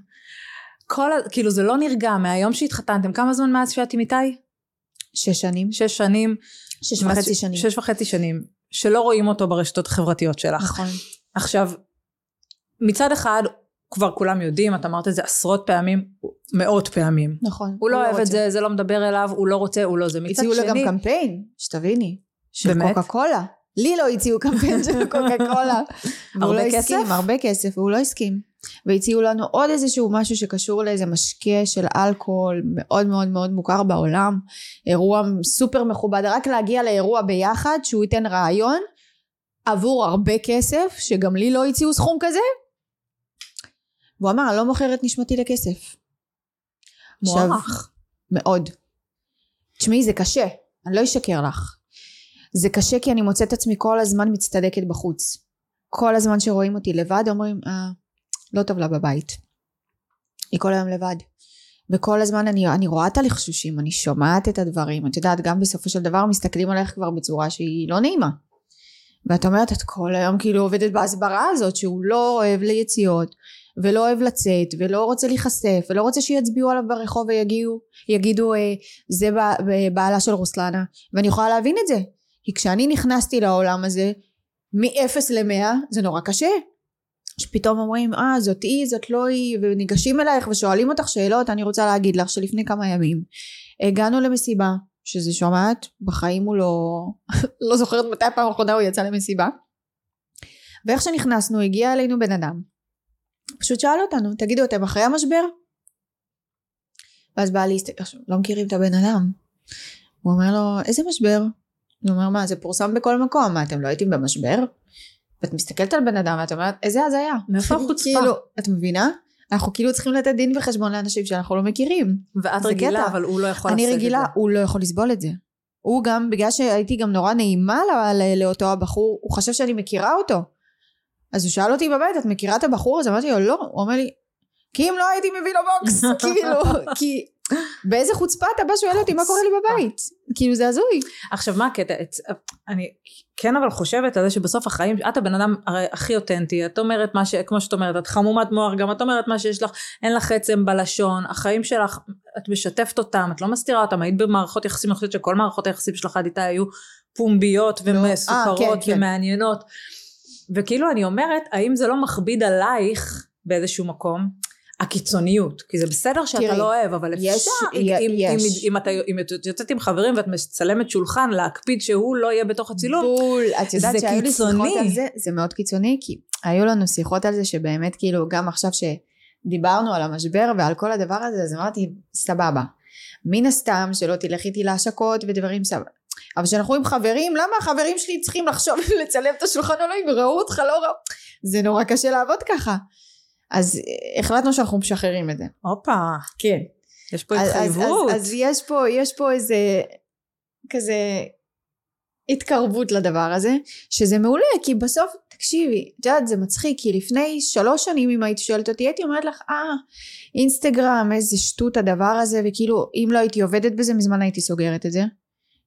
כל, ה- כאילו זה לא נרגע מהיום שהתחתנתם, כמה זמן מאז שאת עם איתי? שש שנים שש שנים. שש וחצי שנים שש וחצי שנים. שלא רואים אותו ברשתות החברתיות שלך. נכון עכשיו, מצד אחד, כבר כולם יודעים, את אמרת את זה עשרות פעמים, מאות פעמים. נכון הוא לא אוהב את. זה, זה לא מדבר אליו, הוא לא רוצה, הוא לא זה. מצד הציעו לו גם שני, קמפיין שתביני של באמת? קוקה קולה לי לא הציעו קמפיין של *laughs* קוקה קולה הרבה לא כסף? הרבה כסף והוא לא הסכים והציעו לנו עוד איזשהו משהו שקשור לאיזה משקה של אלכוהול מאוד מאוד מאוד מוכר בעולם אירוע סופר מכובד רק להגיע לאירוע ביחד שהוא ייתן רעיון עבור הרבה כסף שגם לי לא הציעו סכום כזה והוא אמר אני לא מוכר את נשמתי לכסף מוערך. מאוד. תשמעי זה קשה, אני לא אשקר לך. זה קשה כי אני מוצאת עצמי כל הזמן מצטדקת בחוץ. כל הזמן שרואים אותי לבד אומרים אה, לא טוב לה בבית. היא כל היום לבד. וכל הזמן אני, אני רואה את הלחשושים, אני שומעת את הדברים, את יודעת גם בסופו של דבר מסתכלים עליך כבר בצורה שהיא לא נעימה. ואת אומרת את כל היום כאילו עובדת בהסברה הזאת שהוא לא אוהב ליציאות ולא אוהב לצאת ולא רוצה להיחשף ולא רוצה שיצביעו עליו ברחוב ויגידו יגידו אה, זה ב- בעלה של רוסלנה ואני יכולה להבין את זה כי כשאני נכנסתי לעולם הזה מ-0 ל-100 זה נורא קשה שפתאום אומרים אה זאת היא זאת לא היא וניגשים אלייך ושואלים אותך שאלות אני רוצה להגיד לך שלפני כמה ימים הגענו למסיבה שזה שומעת בחיים הוא לא *laughs* לא זוכרת מתי הפעם האחרונה הוא יצא למסיבה ואיך שנכנסנו הגיע אלינו בן אדם פשוט שאל אותנו תגידו אתם אחרי המשבר? ואז בא עכשיו לא מכירים את הבן אדם הוא אומר לו איזה משבר? הוא אומר מה זה פורסם בכל מקום מה אתם לא הייתם במשבר? ואת מסתכלת על בן אדם ואת אומרת איזה הזיה מאיפה החוצפה? כאילו את מבינה? אנחנו כאילו צריכים לתת דין וחשבון לאנשים שאנחנו לא מכירים ואת רגילה, קטע. אבל הוא לא יכול אני לשאת את רגילה זה. הוא לא יכול לסבול את זה הוא גם בגלל שהייתי גם נורא נעימה ל- ל- לאותו הבחור הוא חשב שאני מכירה אותו אז הוא שאל אותי בבית את מכירה את הבחור הזה אמרתי לו לא הוא אומר לי כי אם לא הייתי מביא לו בוקס *laughs* כאילו כי באיזה חוצפה אתה בא שואל אותי מה קורה לי בבית כאילו זה הזוי עכשיו מה הקטע? אני כן אבל חושבת על זה שבסוף החיים, את הבן אדם הרי הכי אותנטי, את אומרת מה ש... כמו שאת אומרת, את חמומת מוח, גם את אומרת מה שיש לך, אין לך עצם בלשון, החיים שלך, את משתפת אותם, את לא מסתירה אותם, היית במערכות יחסים, אני חושבת שכל מערכות היחסים שלך עד איתה היו פומביות לא. ומסוכרות אה, כן, כן. ומעניינות. וכאילו אני אומרת, האם זה לא מכביד עלייך באיזשהו מקום? הקיצוניות, כי זה בסדר שאתה תראי, לא אוהב, אבל אפשר, יש- אם, אם, אם, אתה, אם את יוצאת עם חברים ואת מצלמת שולחן, להקפיד שהוא לא יהיה בתוך הצילום, בול. את יודעת שהיו לי שיחות. על זה, זה מאוד קיצוני, כי היו לנו שיחות על זה שבאמת כאילו גם עכשיו שדיברנו על המשבר ועל כל הדבר הזה, אז אמרתי, סבבה. מן הסתם שלא תלך איתי להשקות ודברים סבבה. אבל כשאנחנו עם חברים, למה החברים שלי צריכים לחשוב אם לצלם את השולחן או לא, אם ראו אותך, לא ראו? זה נורא קשה לעבוד ככה. אז אה, החלטנו שאנחנו משחררים את זה. הופה, כן. יש פה אז, אז, התחייבות. אז, אז יש פה, יש פה איזה כזה התקרבות לדבר הזה, שזה מעולה, כי בסוף, תקשיבי, את יודעת, זה מצחיק, כי לפני שלוש שנים אם היית שואלת אותי, הייתי אומרת לך, אה, אינסטגרם, איזה שטות הדבר הזה, וכאילו, אם לא הייתי עובדת בזה, מזמן הייתי סוגרת את זה.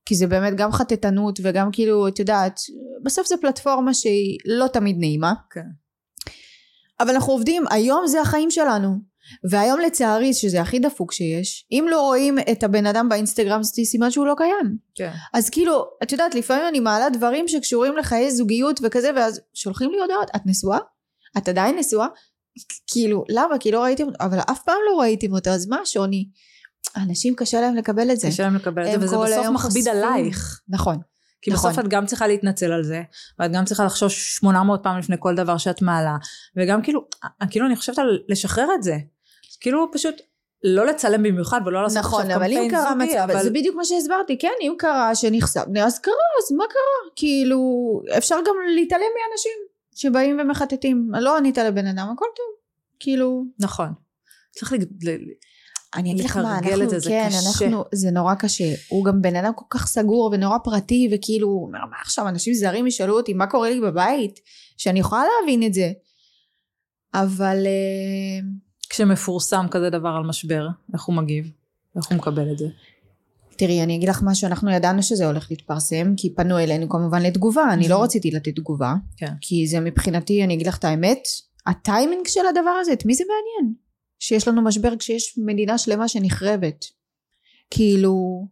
כי זה באמת גם חטטנות וגם כאילו, את יודעת, בסוף זו פלטפורמה שהיא לא תמיד נעימה. כן. אבל אנחנו עובדים, היום זה החיים שלנו. והיום לצערי, שזה הכי דפוק שיש, אם לא רואים את הבן אדם באינסטגרם, זה סימן שהוא לא קיים. כן. אז כאילו, את יודעת, לפעמים אני מעלה דברים שקשורים לחיי זוגיות וכזה, ואז שולחים לי הודעות, את נשואה? את עדיין נשואה? כאילו, למה? כי לא ראיתם אותו, אבל אף פעם לא ראיתם אותו, אז מה השוני? אנשים קשה להם לקבל את זה. קשה להם לקבל את זה, וזה בסוף מכביד. עלייך. נכון. כי נכון. בסוף את גם צריכה להתנצל על זה, ואת גם צריכה לחשוב 800 פעם לפני כל דבר שאת מעלה, וגם כאילו, כאילו אני חושבת על לשחרר את זה. כאילו פשוט לא לצלם במיוחד ולא לעשות נכון, עכשיו אבל אם קמפיין קרה זוגי, מצב, אבל זה בדיוק מה שהסברתי, כן, אם קרה שנחשפנו, אז קרה, אז מה קרה? כאילו, אפשר גם להתעלם מאנשים שבאים ומחטטים. לא ענית לבן אדם, הכל טוב. כאילו, נכון. צריך ל- אני אגיד לך מה, אנחנו, את זה, זה כן, קשה. אנחנו, זה נורא קשה. הוא גם בן אדם כל כך סגור ונורא פרטי, וכאילו, הוא אומר, מה עכשיו, אנשים זרים ישאלו אותי מה קורה לי בבית, שאני יכולה להבין את זה. אבל, אה, כשמפורסם כזה דבר על משבר, איך הוא מגיב? איך הוא מקבל את זה? תראי, אני אגיד לך משהו, אנחנו ידענו שזה הולך להתפרסם, כי פנו אלינו כמובן לתגובה, אני לא Mhm. רציתי לתת תגובה, כן. כי זה מבחינתי, אני אגיד לך את האמת, הטיימינג של הדבר הזה, את מי זה מעניין? שיש לנו משבר כשיש מדינה שלמה שנחרבת. כאילו,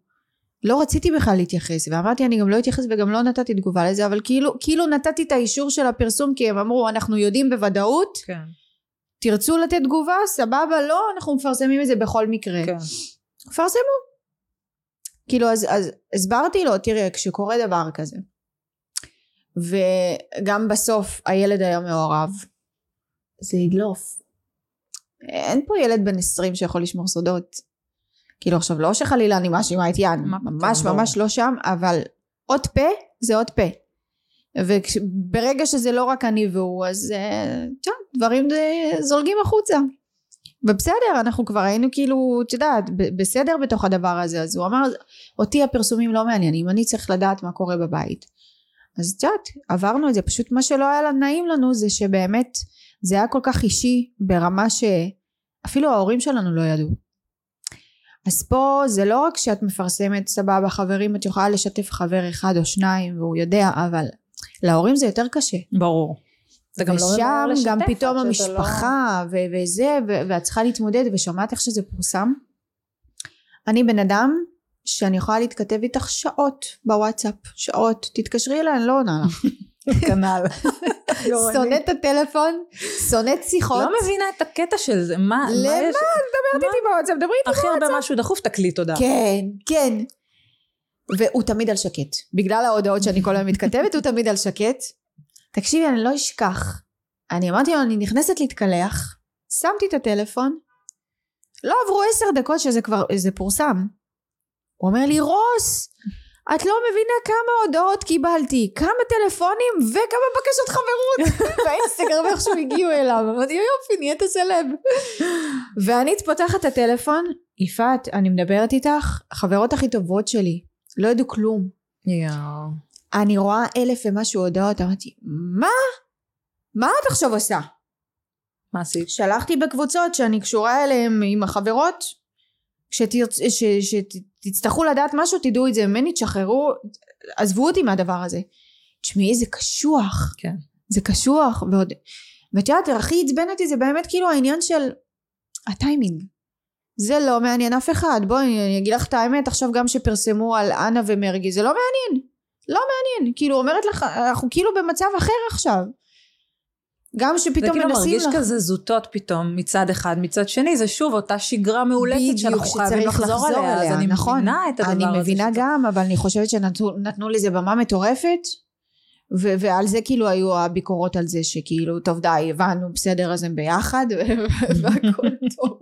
לא רציתי בכלל להתייחס, ואמרתי אני גם לא אתייחס וגם לא נתתי תגובה לזה, אבל כאילו, כאילו נתתי את האישור של הפרסום, כי הם אמרו, אנחנו יודעים בוודאות, כן. תרצו לתת תגובה, סבבה, לא, אנחנו מפרסמים את זה בכל מקרה. כן. פרסמו. כאילו אז, אז הסברתי לו תראה כשקורה דבר כזה וגם בסוף הילד היה מעורב זה ידלוף אין פה ילד בן 20 שיכול לשמור סודות. כאילו עכשיו לא שחלילה אני מאשימה את יאן ממש ברור. ממש לא שם אבל עוד פה זה עוד פה. וברגע שזה לא רק אני והוא אז אה, טוב, דברים אה, זולגים החוצה. ובסדר אנחנו כבר היינו כאילו את יודעת בסדר בתוך הדבר הזה. אז הוא אמר אותי הפרסומים לא מעניינים אני צריך לדעת מה קורה בבית. אז את יודעת עברנו את זה. פשוט מה שלא היה נעים לנו זה שבאמת זה היה כל כך אישי ברמה שאפילו ההורים שלנו לא ידעו. אז פה זה לא רק שאת מפרסמת סבבה חברים את יכולה לשתף חבר אחד או שניים והוא יודע אבל להורים זה יותר קשה. ברור. גם לא ושם ממהר לשתף גם פתאום לא- המשפחה ו- וזה ו- ואת צריכה להתמודד ושמעת איך שזה פורסם? אני בן אדם שאני יכולה להתכתב איתך שעות בוואטסאפ. שעות. תתקשרי אליי אני לא עונה לך. *laughs* כנ"ל. *laughs* שונאת את הטלפון שונאת שיחות. לא מבינה את הקטע של זה, מה, מה למה? יש? מדברת איתי בוואטסאפ דברי איתי הכי הרבה משהו דחוף, תקליט תודה. כן כן. והוא תמיד על שקט. בגלל ההודעות שאני כל היום מתכתבת הוא תמיד על שקט. תקשיבי אני לא אשכח. אני אמרתי לו אני נכנסת להתקלח שמתי את הטלפון. לא עברו עשר דקות שזה כבר זה פורסם. הוא אומר לי רוס את לא מבינה כמה הודעות קיבלתי כמה טלפונים וכמה בקשות חברות *laughs* באינסטגרם איכשהו הגיעו אליו אמרתי יופי נהיית סלב ואני פותחת את הטלפון יפעת אני מדברת איתך החברות הכי טובות שלי לא ידעו כלום. אני רואה אלף ומשהו הודעות אמרתי מה? מה את עכשיו עושה? מה עשית? שלחתי בקבוצות שאני קשורה אליהם עם החברות שתרצ... ש... שתצטרכו לדעת משהו תדעו את זה ממני תשחררו עזבו אותי מהדבר הזה. תשמעי זה קשוח. כן. זה קשוח ועוד ואת יודעת הכי עצבן אותי זה באמת כאילו העניין של הטיימינג. זה לא מעניין אף אחד. בואי אני אגיד לך את האמת עכשיו גם שפרסמו על אנה ומרגי זה לא מעניין. לא מעניין. כאילו אומרת לך אנחנו כאילו במצב אחר עכשיו גם זה שפתאום כאילו מנסים מרגיש לך... כזה זוטות פתאום מצד אחד, מצד שני זה שוב אותה שגרה מאולצת שאנחנו חייבים לחזור עליה, אז אני נכון. מבינה את הדבר הזה. אני מבינה שזה- גם, אבל אני חושבת שנתנו נתנו לזה במה מטורפת, ו- ועל זה כאילו היו הביקורות על זה שכאילו, טוב די, הבנו, בסדר, אז הם ביחד, *laughs* והכל טוב.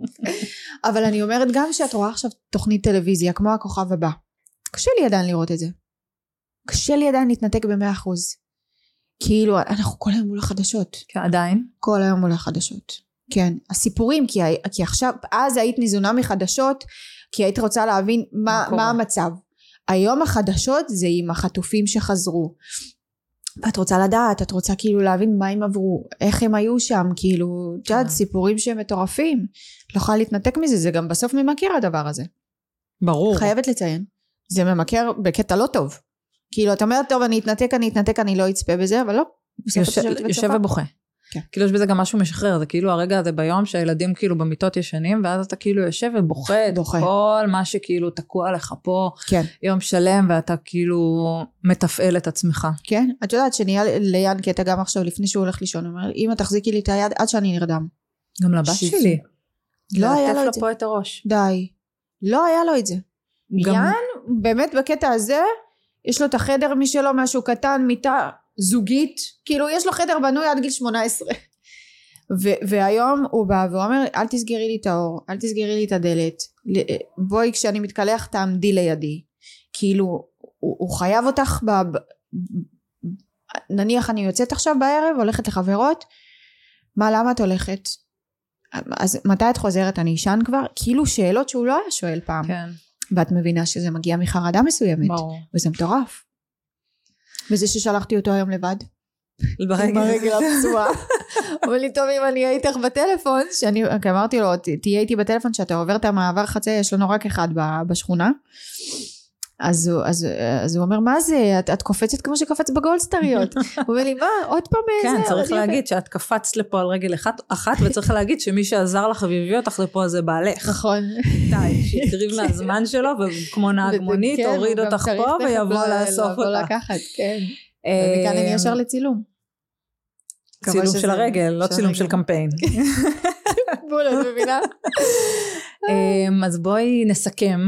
אבל אני אומרת גם שאת רואה עכשיו תוכנית טלוויזיה, כמו הכוכב הבא, קשה לי עדיין לראות את זה. קשה לי עדיין להתנתק במאה אחוז. כאילו, אנחנו כל היום מול החדשות. כן, עדיין. כל היום מול החדשות. כן, הסיפורים, כי, כי עכשיו, אז היית ניזונה מחדשות, כי היית רוצה להבין מה, מה. מה המצב. היום החדשות זה עם החטופים שחזרו. ואת רוצה לדעת, את רוצה כאילו להבין מה הם עברו, איך הם היו שם, כאילו, את יודעת, כן. סיפורים שהם מטורפים. לא יכולה להתנתק מזה, זה גם בסוף ממכר הדבר הזה. ברור. חייבת לציין. זה ממכר בקטע לא טוב. כאילו, את אומרת, טוב, אני אתנתק, אני אתנתק, אני לא אצפה בזה, אבל לא. יושב, יושב. ובוכה. כן. כאילו יש בזה גם משהו משחרר, זה כאילו הרגע הזה ביום שהילדים כאילו במיטות ישנים, ואז אתה כאילו יושב ובוכה את. כל מה שכאילו תקוע לך פה כן. יום שלם, ואתה כאילו מתפעל את עצמך. כן? את יודעת שנהיה ליאן קטע גם עכשיו לפני שהוא הולך לישון, הוא אומר אמא תחזיקי לי את היד עד שאני נרדם. גם לבת שזה- שלי. לא היה לו את זה. לה פה את הראש. די. לא היה לו את זה. גם- יאן באמת בקטע הזה יש לו את החדר משלו משהו קטן מיטה זוגית. כאילו יש לו חדר בנוי עד גיל 18 ו- והיום הוא בא ואומר אל תסגרי לי את האור אל תסגרי לי את הדלת. ל- בואי כשאני מתקלח תעמדי לידי. כאילו הוא, הוא חייב אותך. ב- נניח אני יוצאת עכשיו בערב הולכת לחברות מה למה את הולכת? אז מתי את חוזרת? אני אשן כבר? כאילו שאלות שהוא לא היה שואל פעם. כן, ואת מבינה שזה מגיע מחרדה מסוימת ברור. וזה מטורף. וזה ששלחתי אותו היום לבד. הרגל הפצועה. *laughs* אומר לי טוב אם אני אהיה איתך בטלפון שאני אמרתי לו "ת- תהיה איתי בטלפון שאתה עובר את המעבר חצי יש לנו רק אחד בשכונה אז הוא, אז, אז הוא אומר מה זה? את, את קופצת כמו שקפץ בגולדסטריות *laughs* הוא אומר לי מה? עוד פעם כן, איזה צריך אני- להגיד שאת קפצת לפה על רגל אחת, אחת וצריך להגיד שמי שעזר לך והביא אותך לפה זה בעלך. נכון. די, שהקריב *laughs* מהזמן שלו, וכמו נהג מונית, כן, הוריד אותך צריך פה ויבוא לאסוף לבוא אותך. לקחת כן. אה, ומכאן אני ישר לצילום. מקווה צילום של הרגל, לא צילום. של קמפיין. *laughs* בול את מבינה? אמ, אז בואי נסכם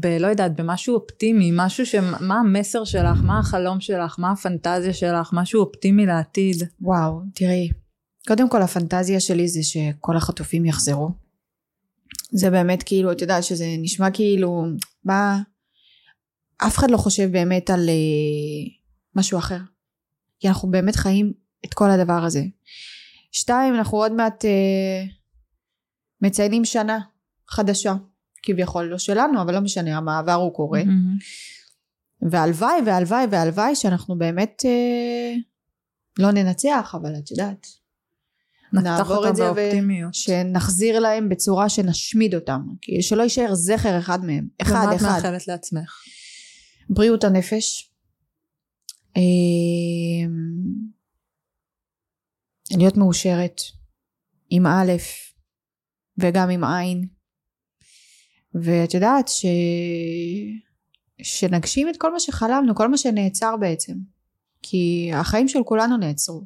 בלא יודעת, במשהו אופטימי, משהו ש... מה המסר שלך, מה החלום שלך, מה הפנטזיה שלך, משהו אופטימי לעתיד. וואו, תראי, קודם כל הפנטזיה שלי זה שכל החטופים יחזרו. זה באמת כאילו, את יודעת שזה נשמע כאילו, מה, אף אחד לא חושב באמת על אה, משהו אחר. כי אנחנו באמת חיים את כל הדבר הזה. שתיים, אנחנו עוד מעט אה, מציינים שנה חדשה. כביכול לא שלנו, אבל לא משנה, המעבר הוא קורה. והלוואי והלוואי והלוואי שאנחנו באמת אה, לא ננצח, אבל את יודעת, נעבור את זה באופטימיות. שנחזיר להם בצורה שנשמיד אותם, כי שלא יישאר זכר אחד מהם, אחד ומה את אחד. מאחלת לעצמך? בריאות הנפש, אה, להיות מאושרת עם א' וגם עם עין, ואת יודעת ש... שנגשים את כל מה שחלמנו, כל מה שנעצר בעצם, כי החיים של כולנו נעצרו.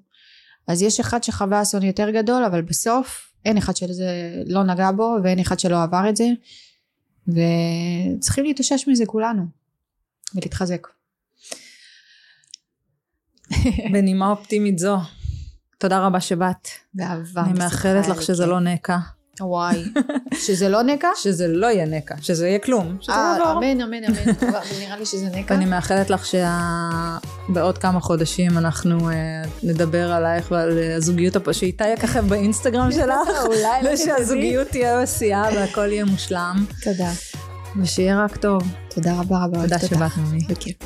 אז יש אחד שחווה אסון יותר גדול, אבל בסוף אין אחד שזה לא נגע בו ואין אחד שלא עבר את זה, וצריכים להתאושש מזה כולנו, ולהתחזק. *laughs* בנימה אופטימית זו, תודה רבה שבאת. באהבה. אני מאחלת לך שזה אלוקים. לא נקע. וואי. שזה לא נקע? שזה לא יהיה נקע, שזה יהיה כלום, שזה אה, יעבור. אמן, אמן, אמן. נראה לי שזה נקע. ואני מאחלת לך שבעוד כמה חודשים אנחנו אה, נדבר עלייך ועל אה, הזוגיות, הפ- שאיתי יככב באינסטגרם *laughs* שלך, אולי לא ושהזוגיות תהיה בשיאה והכל יהיה מושלם, תודה. ושיהיה רק טוב. תודה רבה רבה. תודה. שבאת ממי. בכיף.